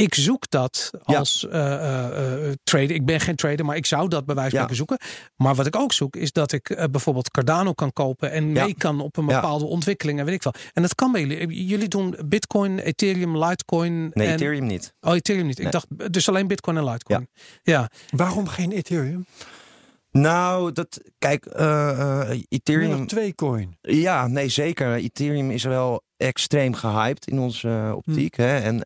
ik zoek dat als eh, eh, eh, trader. Ik ben geen trader, maar ik zou dat bij wijze van Ja. zoeken. Maar wat ik ook zoek, is dat ik eh, bijvoorbeeld Cardano kan kopen en Ja. mee kan op een Ja. bepaalde ontwikkeling en weet ik wel. En dat kan bij jullie. Jullie doen Bitcoin, Ethereum, Litecoin. Nee, en, Ethereum niet. Oh, Ethereum niet. Ik dacht dus alleen Bitcoin en Litecoin. Ja. Waarom geen Ethereum? Nou, dat, kijk, eh, eh, Ethereum... dan twee coin. Ja, nee, zeker. Ethereum is wel extreem gehyped in onze optiek. Hè? En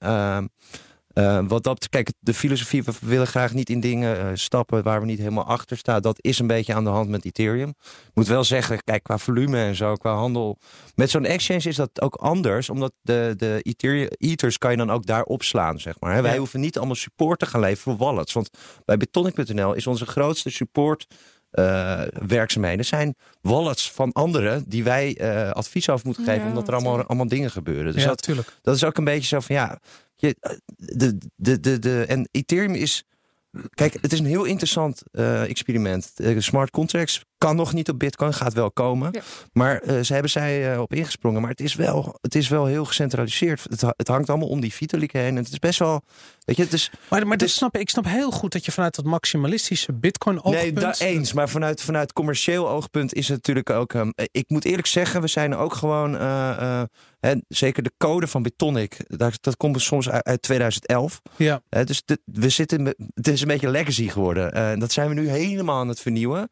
eh, wat dat, kijk, de filosofie, we willen graag niet in dingen eh, stappen waar we niet helemaal achter staan. Dat is een beetje aan de hand met Ethereum. Ik moet wel zeggen, kijk, qua volume en zo, qua handel. Met zo'n exchange is dat ook anders, omdat de, de Ethereum, Ethers kan je dan ook daar opslaan, zeg maar. Hè? Wij Ja. hoeven niet allemaal support te gaan leveren voor wallets. Want bij Bitonic.nl is onze grootste support eh, werkzaamheden zijn wallets van anderen die wij eh, advies over moeten geven, Ja, omdat er allemaal, dingen gebeuren. Dus ja, dat, dat is ook een beetje zo van ja, je, eh, de, de, de, de, en Ethereum is, kijk, het is een heel interessant eh, experiment. Smart contracts kan nog niet op Bitcoin, gaat wel komen, Ja. maar eh, ze hebben zij eh, op ingesprongen. Maar het is wel, het is wel heel gecentraliseerd. Het, ha- het hangt allemaal om die Vitalik heen. En het is best wel, weet je, het is Maar, maar dat is- snap ik. Snap heel goed dat je vanuit dat maximalistische Bitcoin Nee, oogpunt... daar eens. Maar vanuit, vanuit commercieel oogpunt is het natuurlijk ook. ehm, ik moet eerlijk zeggen, we zijn ook gewoon. eh, eh, hè, zeker de code van Bitonic, dat, dat komt soms uit, uit 2011. Ja. Hè, dus dit- we zitten, met- het is een beetje legacy geworden. Eh, En dat zijn we nu helemaal aan het vernieuwen.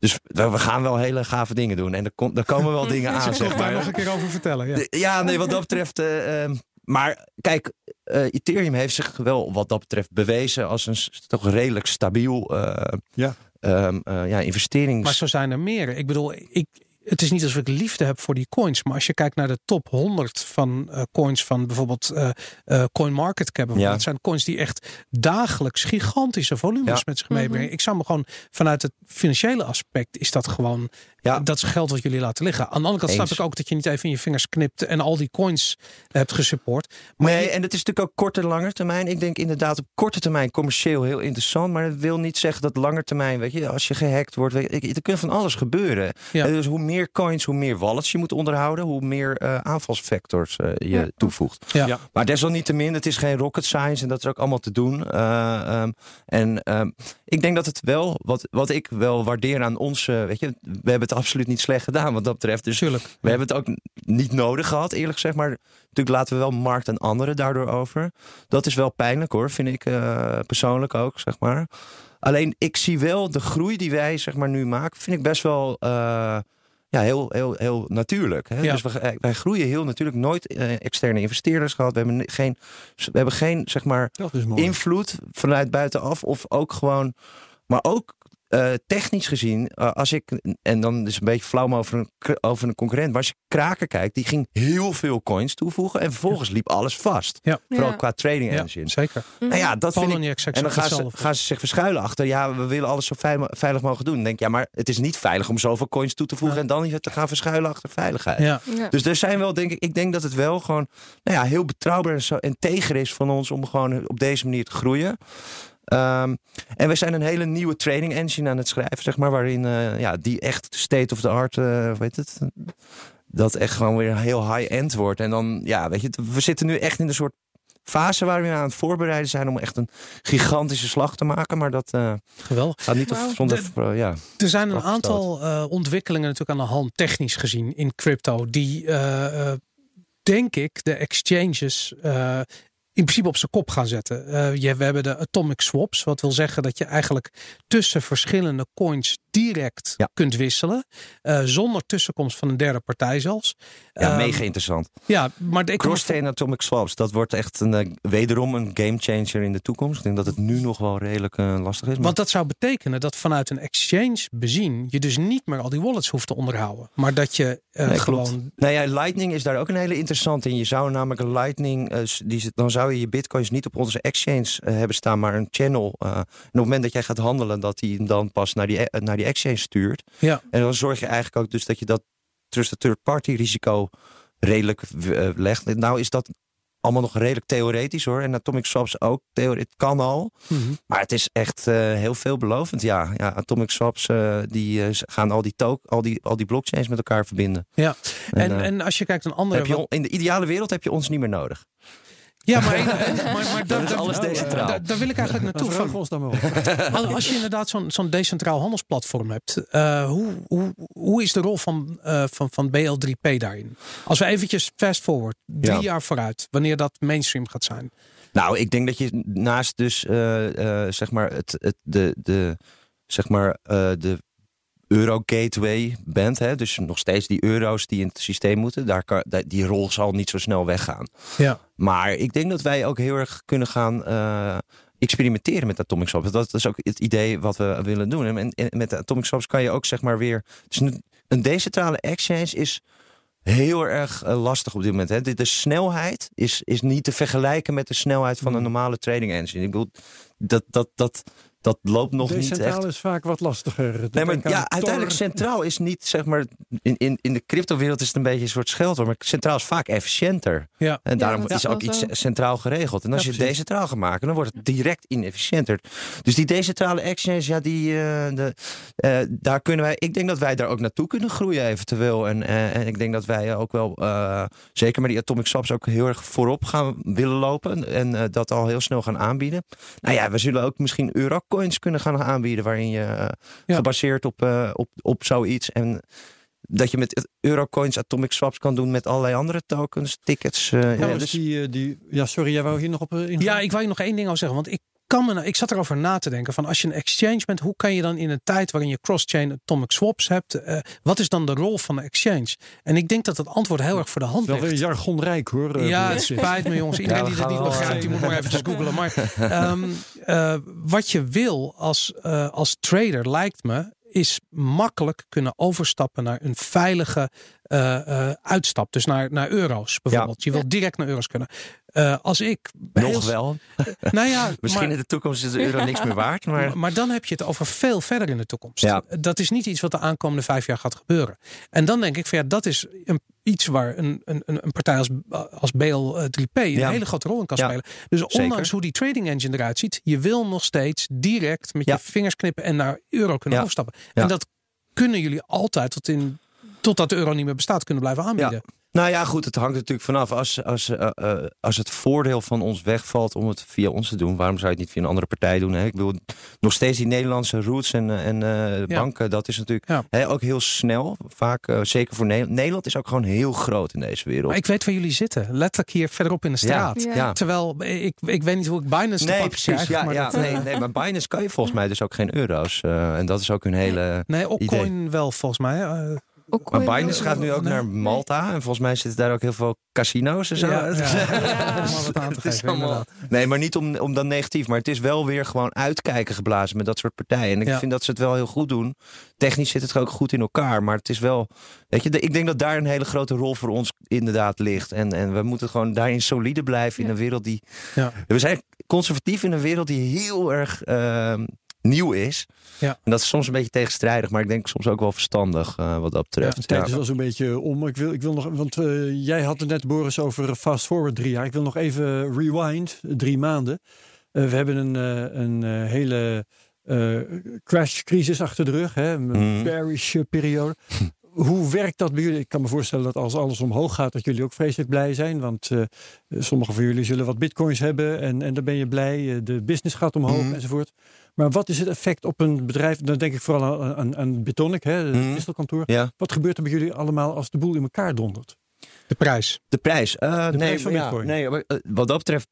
Dus we, we gaan wel hele gave dingen doen. En er, komt, er komen wel dingen aan, zeg maar. nog een keer over vertellen. Ja. Nee, wat dat betreft. eh, ehm, maar kijk, eh, Ethereum heeft zich wel wat dat betreft bewezen als een toch redelijk stabiel eh, Ja. eh, ja, investerings. Maar zo zijn er meer. Ik bedoel, ik, het is niet alsof ik liefde heb voor die coins. Maar als je kijkt naar de top 100 van eh, coins van bijvoorbeeld eh eh CoinMarketCap. Ja. Dat zijn coins die echt dagelijks gigantische volumes Ja. met zich meebrengen. Mhm. Ik zou me gewoon vanuit het financiële aspect is dat gewoon Ja. dat is geld wat jullie laten liggen. Aan de andere kant snap ik ook dat je niet even in je vingers knipt en al die coins hebt gesupport. Maar Nee, je- en het is natuurlijk ook korte en lange termijn. Ik denk inderdaad op korte termijn commercieel heel interessant. Maar dat wil niet zeggen dat lange termijn, weet je, als je gehackt wordt, weet je, er kan van alles gebeuren. Ja. En Dus hoe meer coins, hoe meer wallets je moet onderhouden, hoe meer eh, aanvalsvectors eh, je Ja. toevoegt. Ja. Ja. Maar desalniettemin, het is geen rocket science en dat is ook allemaal te doen. Eh, ehm, en ehm, ik denk dat het wel, wat, wat ik wel waardeer aan ons, weet je, we hebben het absoluut niet slecht gedaan wat dat betreft. Dus Tuurlijk. we hebben het ook niet nodig gehad, eerlijk gezegd. Maar natuurlijk laten we wel markt aan anderen daardoor over. Dat is wel pijnlijk hoor, vind ik eh, persoonlijk ook, zeg maar. Alleen ik zie wel de groei die wij zeg maar nu maken, vind ik best wel eh, ja, heel, heel, heel natuurlijk. Hè? Ja. Dus we, wij groeien heel natuurlijk. Nooit eh, externe investeerders gehad. We hebben geen, we hebben geen zeg maar invloed vanuit buitenaf. Of ook gewoon. Maar ook eh, technisch gezien, eh, als ik, en dan is een beetje flauw over een, over een concurrent, maar als je Kraken kijkt, die ging heel veel coins toevoegen en vervolgens liep alles vast. Ja. Vooral Ja. qua trading Ja, engine. zeker. Nou ja, dat vind ik en dan gaan ze, gaan ze zich verschuilen achter. Ja, we willen alles zo veilig, veilig mogelijk doen. Dan denk ik, ja, maar het is niet veilig om zoveel coins toe te voegen Ja. en dan je te gaan verschuilen achter veiligheid. Ja. Ja. Dus er zijn wel, denk ik, ik denk dat het wel gewoon nou ja, heel betrouwbaar en, zo, en teger is van ons om gewoon op deze manier te groeien. Ehm, en we zijn een hele nieuwe training engine aan het schrijven, zeg maar, waarin eh, ja, die echt state of the art, eh weet het, dat echt gewoon weer heel high-end wordt. En dan, ja, weet je, we zitten nu echt in een soort fase waar we aan het voorbereiden zijn om echt een gigantische slag te maken. Maar dat eh, Geweldig. gaat niet of Wauw. zonder, De- eh, ja. Er zijn een aantal eh, ontwikkelingen natuurlijk aan de hand, technisch gezien, in crypto, die eh, eh, denk ik de exchanges eh, in principe op zijn kop gaan zetten. Eh, je, we hebben de atomic swaps, wat wil zeggen dat je eigenlijk tussen verschillende coins direct Ja. kunt wisselen, eh, zonder tussenkomst van een derde partij zelfs. ja, Ehm, mega interessant. Ja, maar me Cross-chain atomic swaps, dat wordt echt een, eh, wederom een gamechanger in de toekomst. Ik denk dat het nu nog wel redelijk eh, lastig is. Maar Want dat zou betekenen dat vanuit een exchange bezien je dus niet meer al die wallets hoeft te onderhouden. Maar dat je klopt. gewoon. nou ja, Lightning is daar ook een hele interessante in. Je zou namelijk een Lightning, die, dan zou je je bitcoins niet op onze exchange hebben staan, maar een channel. en op het moment dat jij gaat handelen, dat die dan pas naar die, naar die exchange stuurt. Ja. En dan zorg je eigenlijk ook dus dat je dat trusted third party risico redelijk eh, legt. Nou is dat allemaal nog redelijk theoretisch hoor. En Atomic Swaps ook. Het kan al. Mhm. Maar het is echt eh, heel veelbelovend. Ja, ja Atomic Swaps eh, die gaan al die, token, al, die, al die blockchains met elkaar verbinden. Ja. En, en als je kijkt naar andere. heb je, in de ideale wereld heb je ons niet meer nodig. Ja, maar, maar, maar is daar- alles decentraal. Daar, daar wil ik eigenlijk naartoe. Van, ons dan op. als- je inderdaad zo'n zo'n decentraal handelsplatform hebt, eh, hoe, hoe, hoe is de rol van, eh, van, van BL3P daarin? Als we eventjes fast forward, drie Ja. jaar vooruit, wanneer dat mainstream gaat zijn. Nou, ik denk dat je naast dus eh, eh, zeg maar het, het, de, de, zeg maar, eh, de Euro Gateway bent, hè, dus nog steeds die euro's die in het systeem moeten, daar kan, die rol zal niet zo snel weggaan. Ja. Maar ik denk dat wij ook heel erg kunnen gaan eh, experimenteren met Atomic Swaps. Dat is ook het idee wat we willen doen. En, en met de Atomic Swaps kan je ook zeg maar weer. Dus een, decentrale exchange is heel erg eh, lastig op dit moment. Hè. De, de snelheid is, is niet te vergelijken met de snelheid van een normale trading engine. Ik bedoel, dat, dat, dat, dat loopt nog niet echt. Decentraal is vaak wat lastiger. Nee, maar ja, Tor. uiteindelijk centraal is niet, zeg maar, in, in, in de cryptowereld is het een beetje een soort scheldwoord, maar centraal is vaak efficiënter. Ja. En daarom dat is ook iets zo. centraal geregeld. En als Ja, je het precies. decentraal gaat maken, dan wordt het direct inefficiënter. Dus die decentrale exchange, ja, die, eh, de, eh, daar kunnen wij, ik denk dat wij daar ook naartoe kunnen groeien eventueel. En, eh, en ik denk dat wij ook wel, eh, zeker met die Atomic Swaps, ook heel erg voorop gaan willen lopen. En eh, dat al heel snel gaan aanbieden. Nou ja, we zullen ook misschien Eurocoins kunnen gaan aanbieden, waarin je eh, Ja. gebaseerd op, eh, op, op zoiets. En dat je met Eurocoins Atomic Swaps kan doen met allerlei andere tokens, tickets. eh, Ja, ja, dus die, die, ja, sorry, jij wou hier nog op? Ja, ik wou je nog één ding over zeggen. Want ik, kan me, nou- ik zat erover na te denken. Van als je een exchange bent, hoe kan je dan in een tijd waarin je cross-chain atomic swaps hebt. eh, wat is dan de rol van de exchange? En ik denk dat het antwoord heel erg voor de hand Wel weer ligt. jargonrijk hoor. eh, Ja, het spijt me jongens. Iedereen Ja, die dat niet begrijpt, eh, die moet maar eventjes googlen. Maar ehm, wat je wil als, als trader, lijkt me, is makkelijk kunnen overstappen naar een veilige uitstap. Dus naar, naar euro's bijvoorbeeld. Je wil direct naar euro's kunnen. Eh, als ik Nog wel. Nou ja, Misschien maar- in de toekomst is de euro niks meer waard. Maar maar dan heb je het over veel verder in de toekomst. Ja. Dat is niet iets wat de aankomende vijf jaar gaat gebeuren. En dan denk ik van ja, dat is een, iets waar een, een, een partij als, als BL3P een Ja. hele grote rol in kan Ja, spelen. Dus ondanks zeker. hoe die trading engine eruit ziet, je wil nog steeds direct met je vingers knippen en naar euro kunnen overstappen. En dat kunnen jullie altijd tot in totdat de euro niet meer bestaat kunnen blijven aanbieden. Nou ja, goed, het hangt natuurlijk vanaf. Als, als, eh, eh, als het voordeel van ons wegvalt om het via ons te doen, waarom zou je het niet via een andere partij doen? Hè? Ik bedoel, nog steeds die Nederlandse roots en, eh, en eh, banken, dat is natuurlijk Ja. hè, ook heel snel. Vaak, zeker voor Nederland. Nederland is ook gewoon heel groot in deze wereld. Maar ik weet waar jullie zitten. Letterlijk hier verderop in de straat. Ja. ja. Terwijl ik, ik weet niet hoe ik Binance Nee, precies. krijg, Ja, maar ja, dat- nee, nee, maar Binance kan je volgens mij dus ook geen euro's. eh, en dat is ook een hele... Nee, Opcoin wel volgens mij. Ook Maar Binance gaat nu ook Nee. naar Malta. En volgens mij zitten daar ook heel veel casino's en zo. Ja, Het is allemaal-. Nee, maar niet om, om dan negatief. Maar het is wel weer gewoon uitkijken geblazen met dat soort partijen. En ik Ja. vind dat ze het wel heel goed doen. Technisch zit het ook goed in elkaar. Maar het is wel. Weet je, ik denk dat daar een hele grote rol voor ons inderdaad ligt. En, en we moeten gewoon daarin solide blijven in Ja. een wereld die. Ja. We zijn conservatief in een wereld die heel erg. ehm, Nieuw is. Ja. En dat is soms een beetje tegenstrijdig, maar ik denk soms ook wel verstandig eh, wat dat betreft. De tijd Ja. is wel zo'n beetje om. Ik wil, ik wil nog, want eh, jij had het net, Boris, over fast forward drie jaar. Ik wil nog even rewind, drie maanden. Eh, we hebben een, een hele crash-crisis achter de rug, hè? een eh, periode. Hoe werkt dat bij jullie? Ik kan me voorstellen dat als alles omhoog gaat, dat jullie ook vreselijk blij zijn. Want sommigen van jullie zullen wat bitcoins hebben en, en dan ben je blij. De business gaat omhoog Mhm. enzovoort. Maar wat is het effect op een bedrijf? Dan denk ik vooral aan, aan, aan Bitonic, hè, het wisselkantoor. Ja. Wat gebeurt er bij jullie allemaal als de boel in elkaar dondert? De prijs. De prijs. Eh, nee, prijs van ja, nee, maar, eh, wat dat betreft,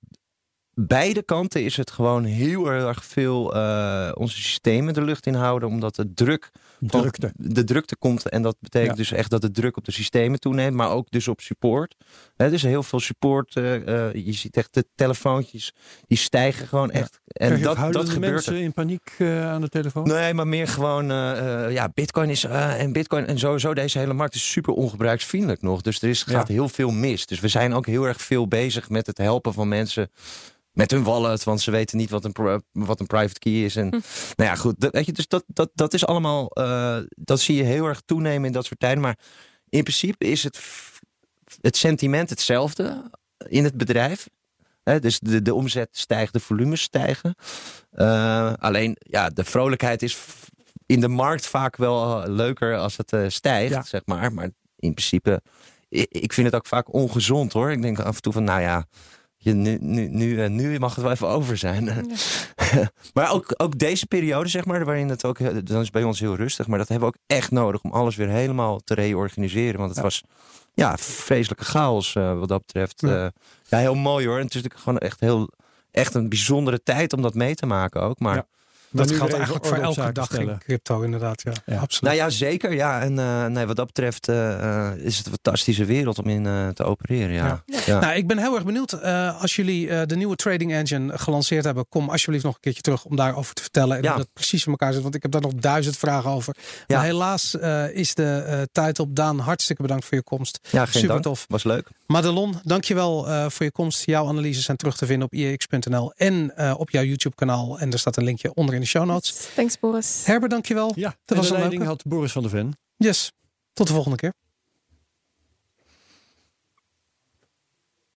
beide kanten is het gewoon heel erg veel eh, onze systemen de lucht in houden. Omdat de druk, Drukte. de drukte komt. En dat betekent Ja. dus echt dat de druk op de systemen toeneemt. Maar ook dus op support. Hè, dus heel veel support. eh, eh, je ziet echt de telefoontjes, die stijgen gewoon Ja. echt. Krijg En je dat, dat gebeurt mensen in paniek eh, aan de telefoon? Nee, maar meer gewoon, eh, eh, ja, bitcoin is, en bitcoin en sowieso deze hele markt is super ongebruiksvriendelijk nog. Dus er is, Ja. gaat heel veel mis. Dus we zijn ook heel erg veel bezig met het helpen van mensen met hun wallet, want ze weten niet wat een, pro- wat een private key is. En nou ja, goed, dat, weet je, dus dat, dat, dat is allemaal, eh, dat zie je heel erg toenemen in dat soort tijden. Maar in principe is het, het sentiment hetzelfde in het bedrijf. Hè, dus de, de omzet stijgt, de volumes stijgen. Eh, alleen, ja, de vrolijkheid is in de markt vaak wel eh, leuker als het eh, stijgt, Ja. zeg maar. Maar in principe, ik, ik vind het ook vaak ongezond hoor. Ik denk af en toe van, nou ja, je, nu, nu, nu, nu mag het wel even over zijn. maar ook, ook deze periode, zeg maar, waarin het ook, dan is bij ons heel rustig. Maar dat hebben we ook echt nodig om alles weer helemaal te reorganiseren. Want het Ja. was, ja, vreselijke chaos eh, wat dat betreft. Ja. Ja. ja, heel mooi hoor. En het is natuurlijk gewoon echt heel, echt een bijzondere tijd om dat mee te maken ook. Maar Ja. Dat geldt eigenlijk voor elke dag stellen. in crypto, inderdaad. Ja, Ja. absoluut. nou ja, zeker. Ja, en eh, nee, wat dat betreft eh, eh, is het een fantastische wereld om in eh, te opereren. Ja. Ja. Nou, ik ben heel erg benieuwd. eh, als jullie eh, de nieuwe trading engine gelanceerd hebben, kom alsjeblieft nog een keertje terug om daarover te vertellen. En Ja. hoe dat precies in elkaar zit. Want ik heb daar nog duizend vragen over. Ja. Maar helaas eh, is de tijd op. Daan, hartstikke bedankt voor je komst. ja, geen Super dank. tof. Was leuk. Madelon, dankjewel eh voor je komst. Jouw analyses zijn terug te vinden op iex.nl en eh, op jouw YouTube kanaal. En er staat een linkje onder in de show notes. Thanks Boris. Herbert, dankjewel. Ja, Dat was de leiding had Boris van der Ven. Yes. Tot de volgende keer.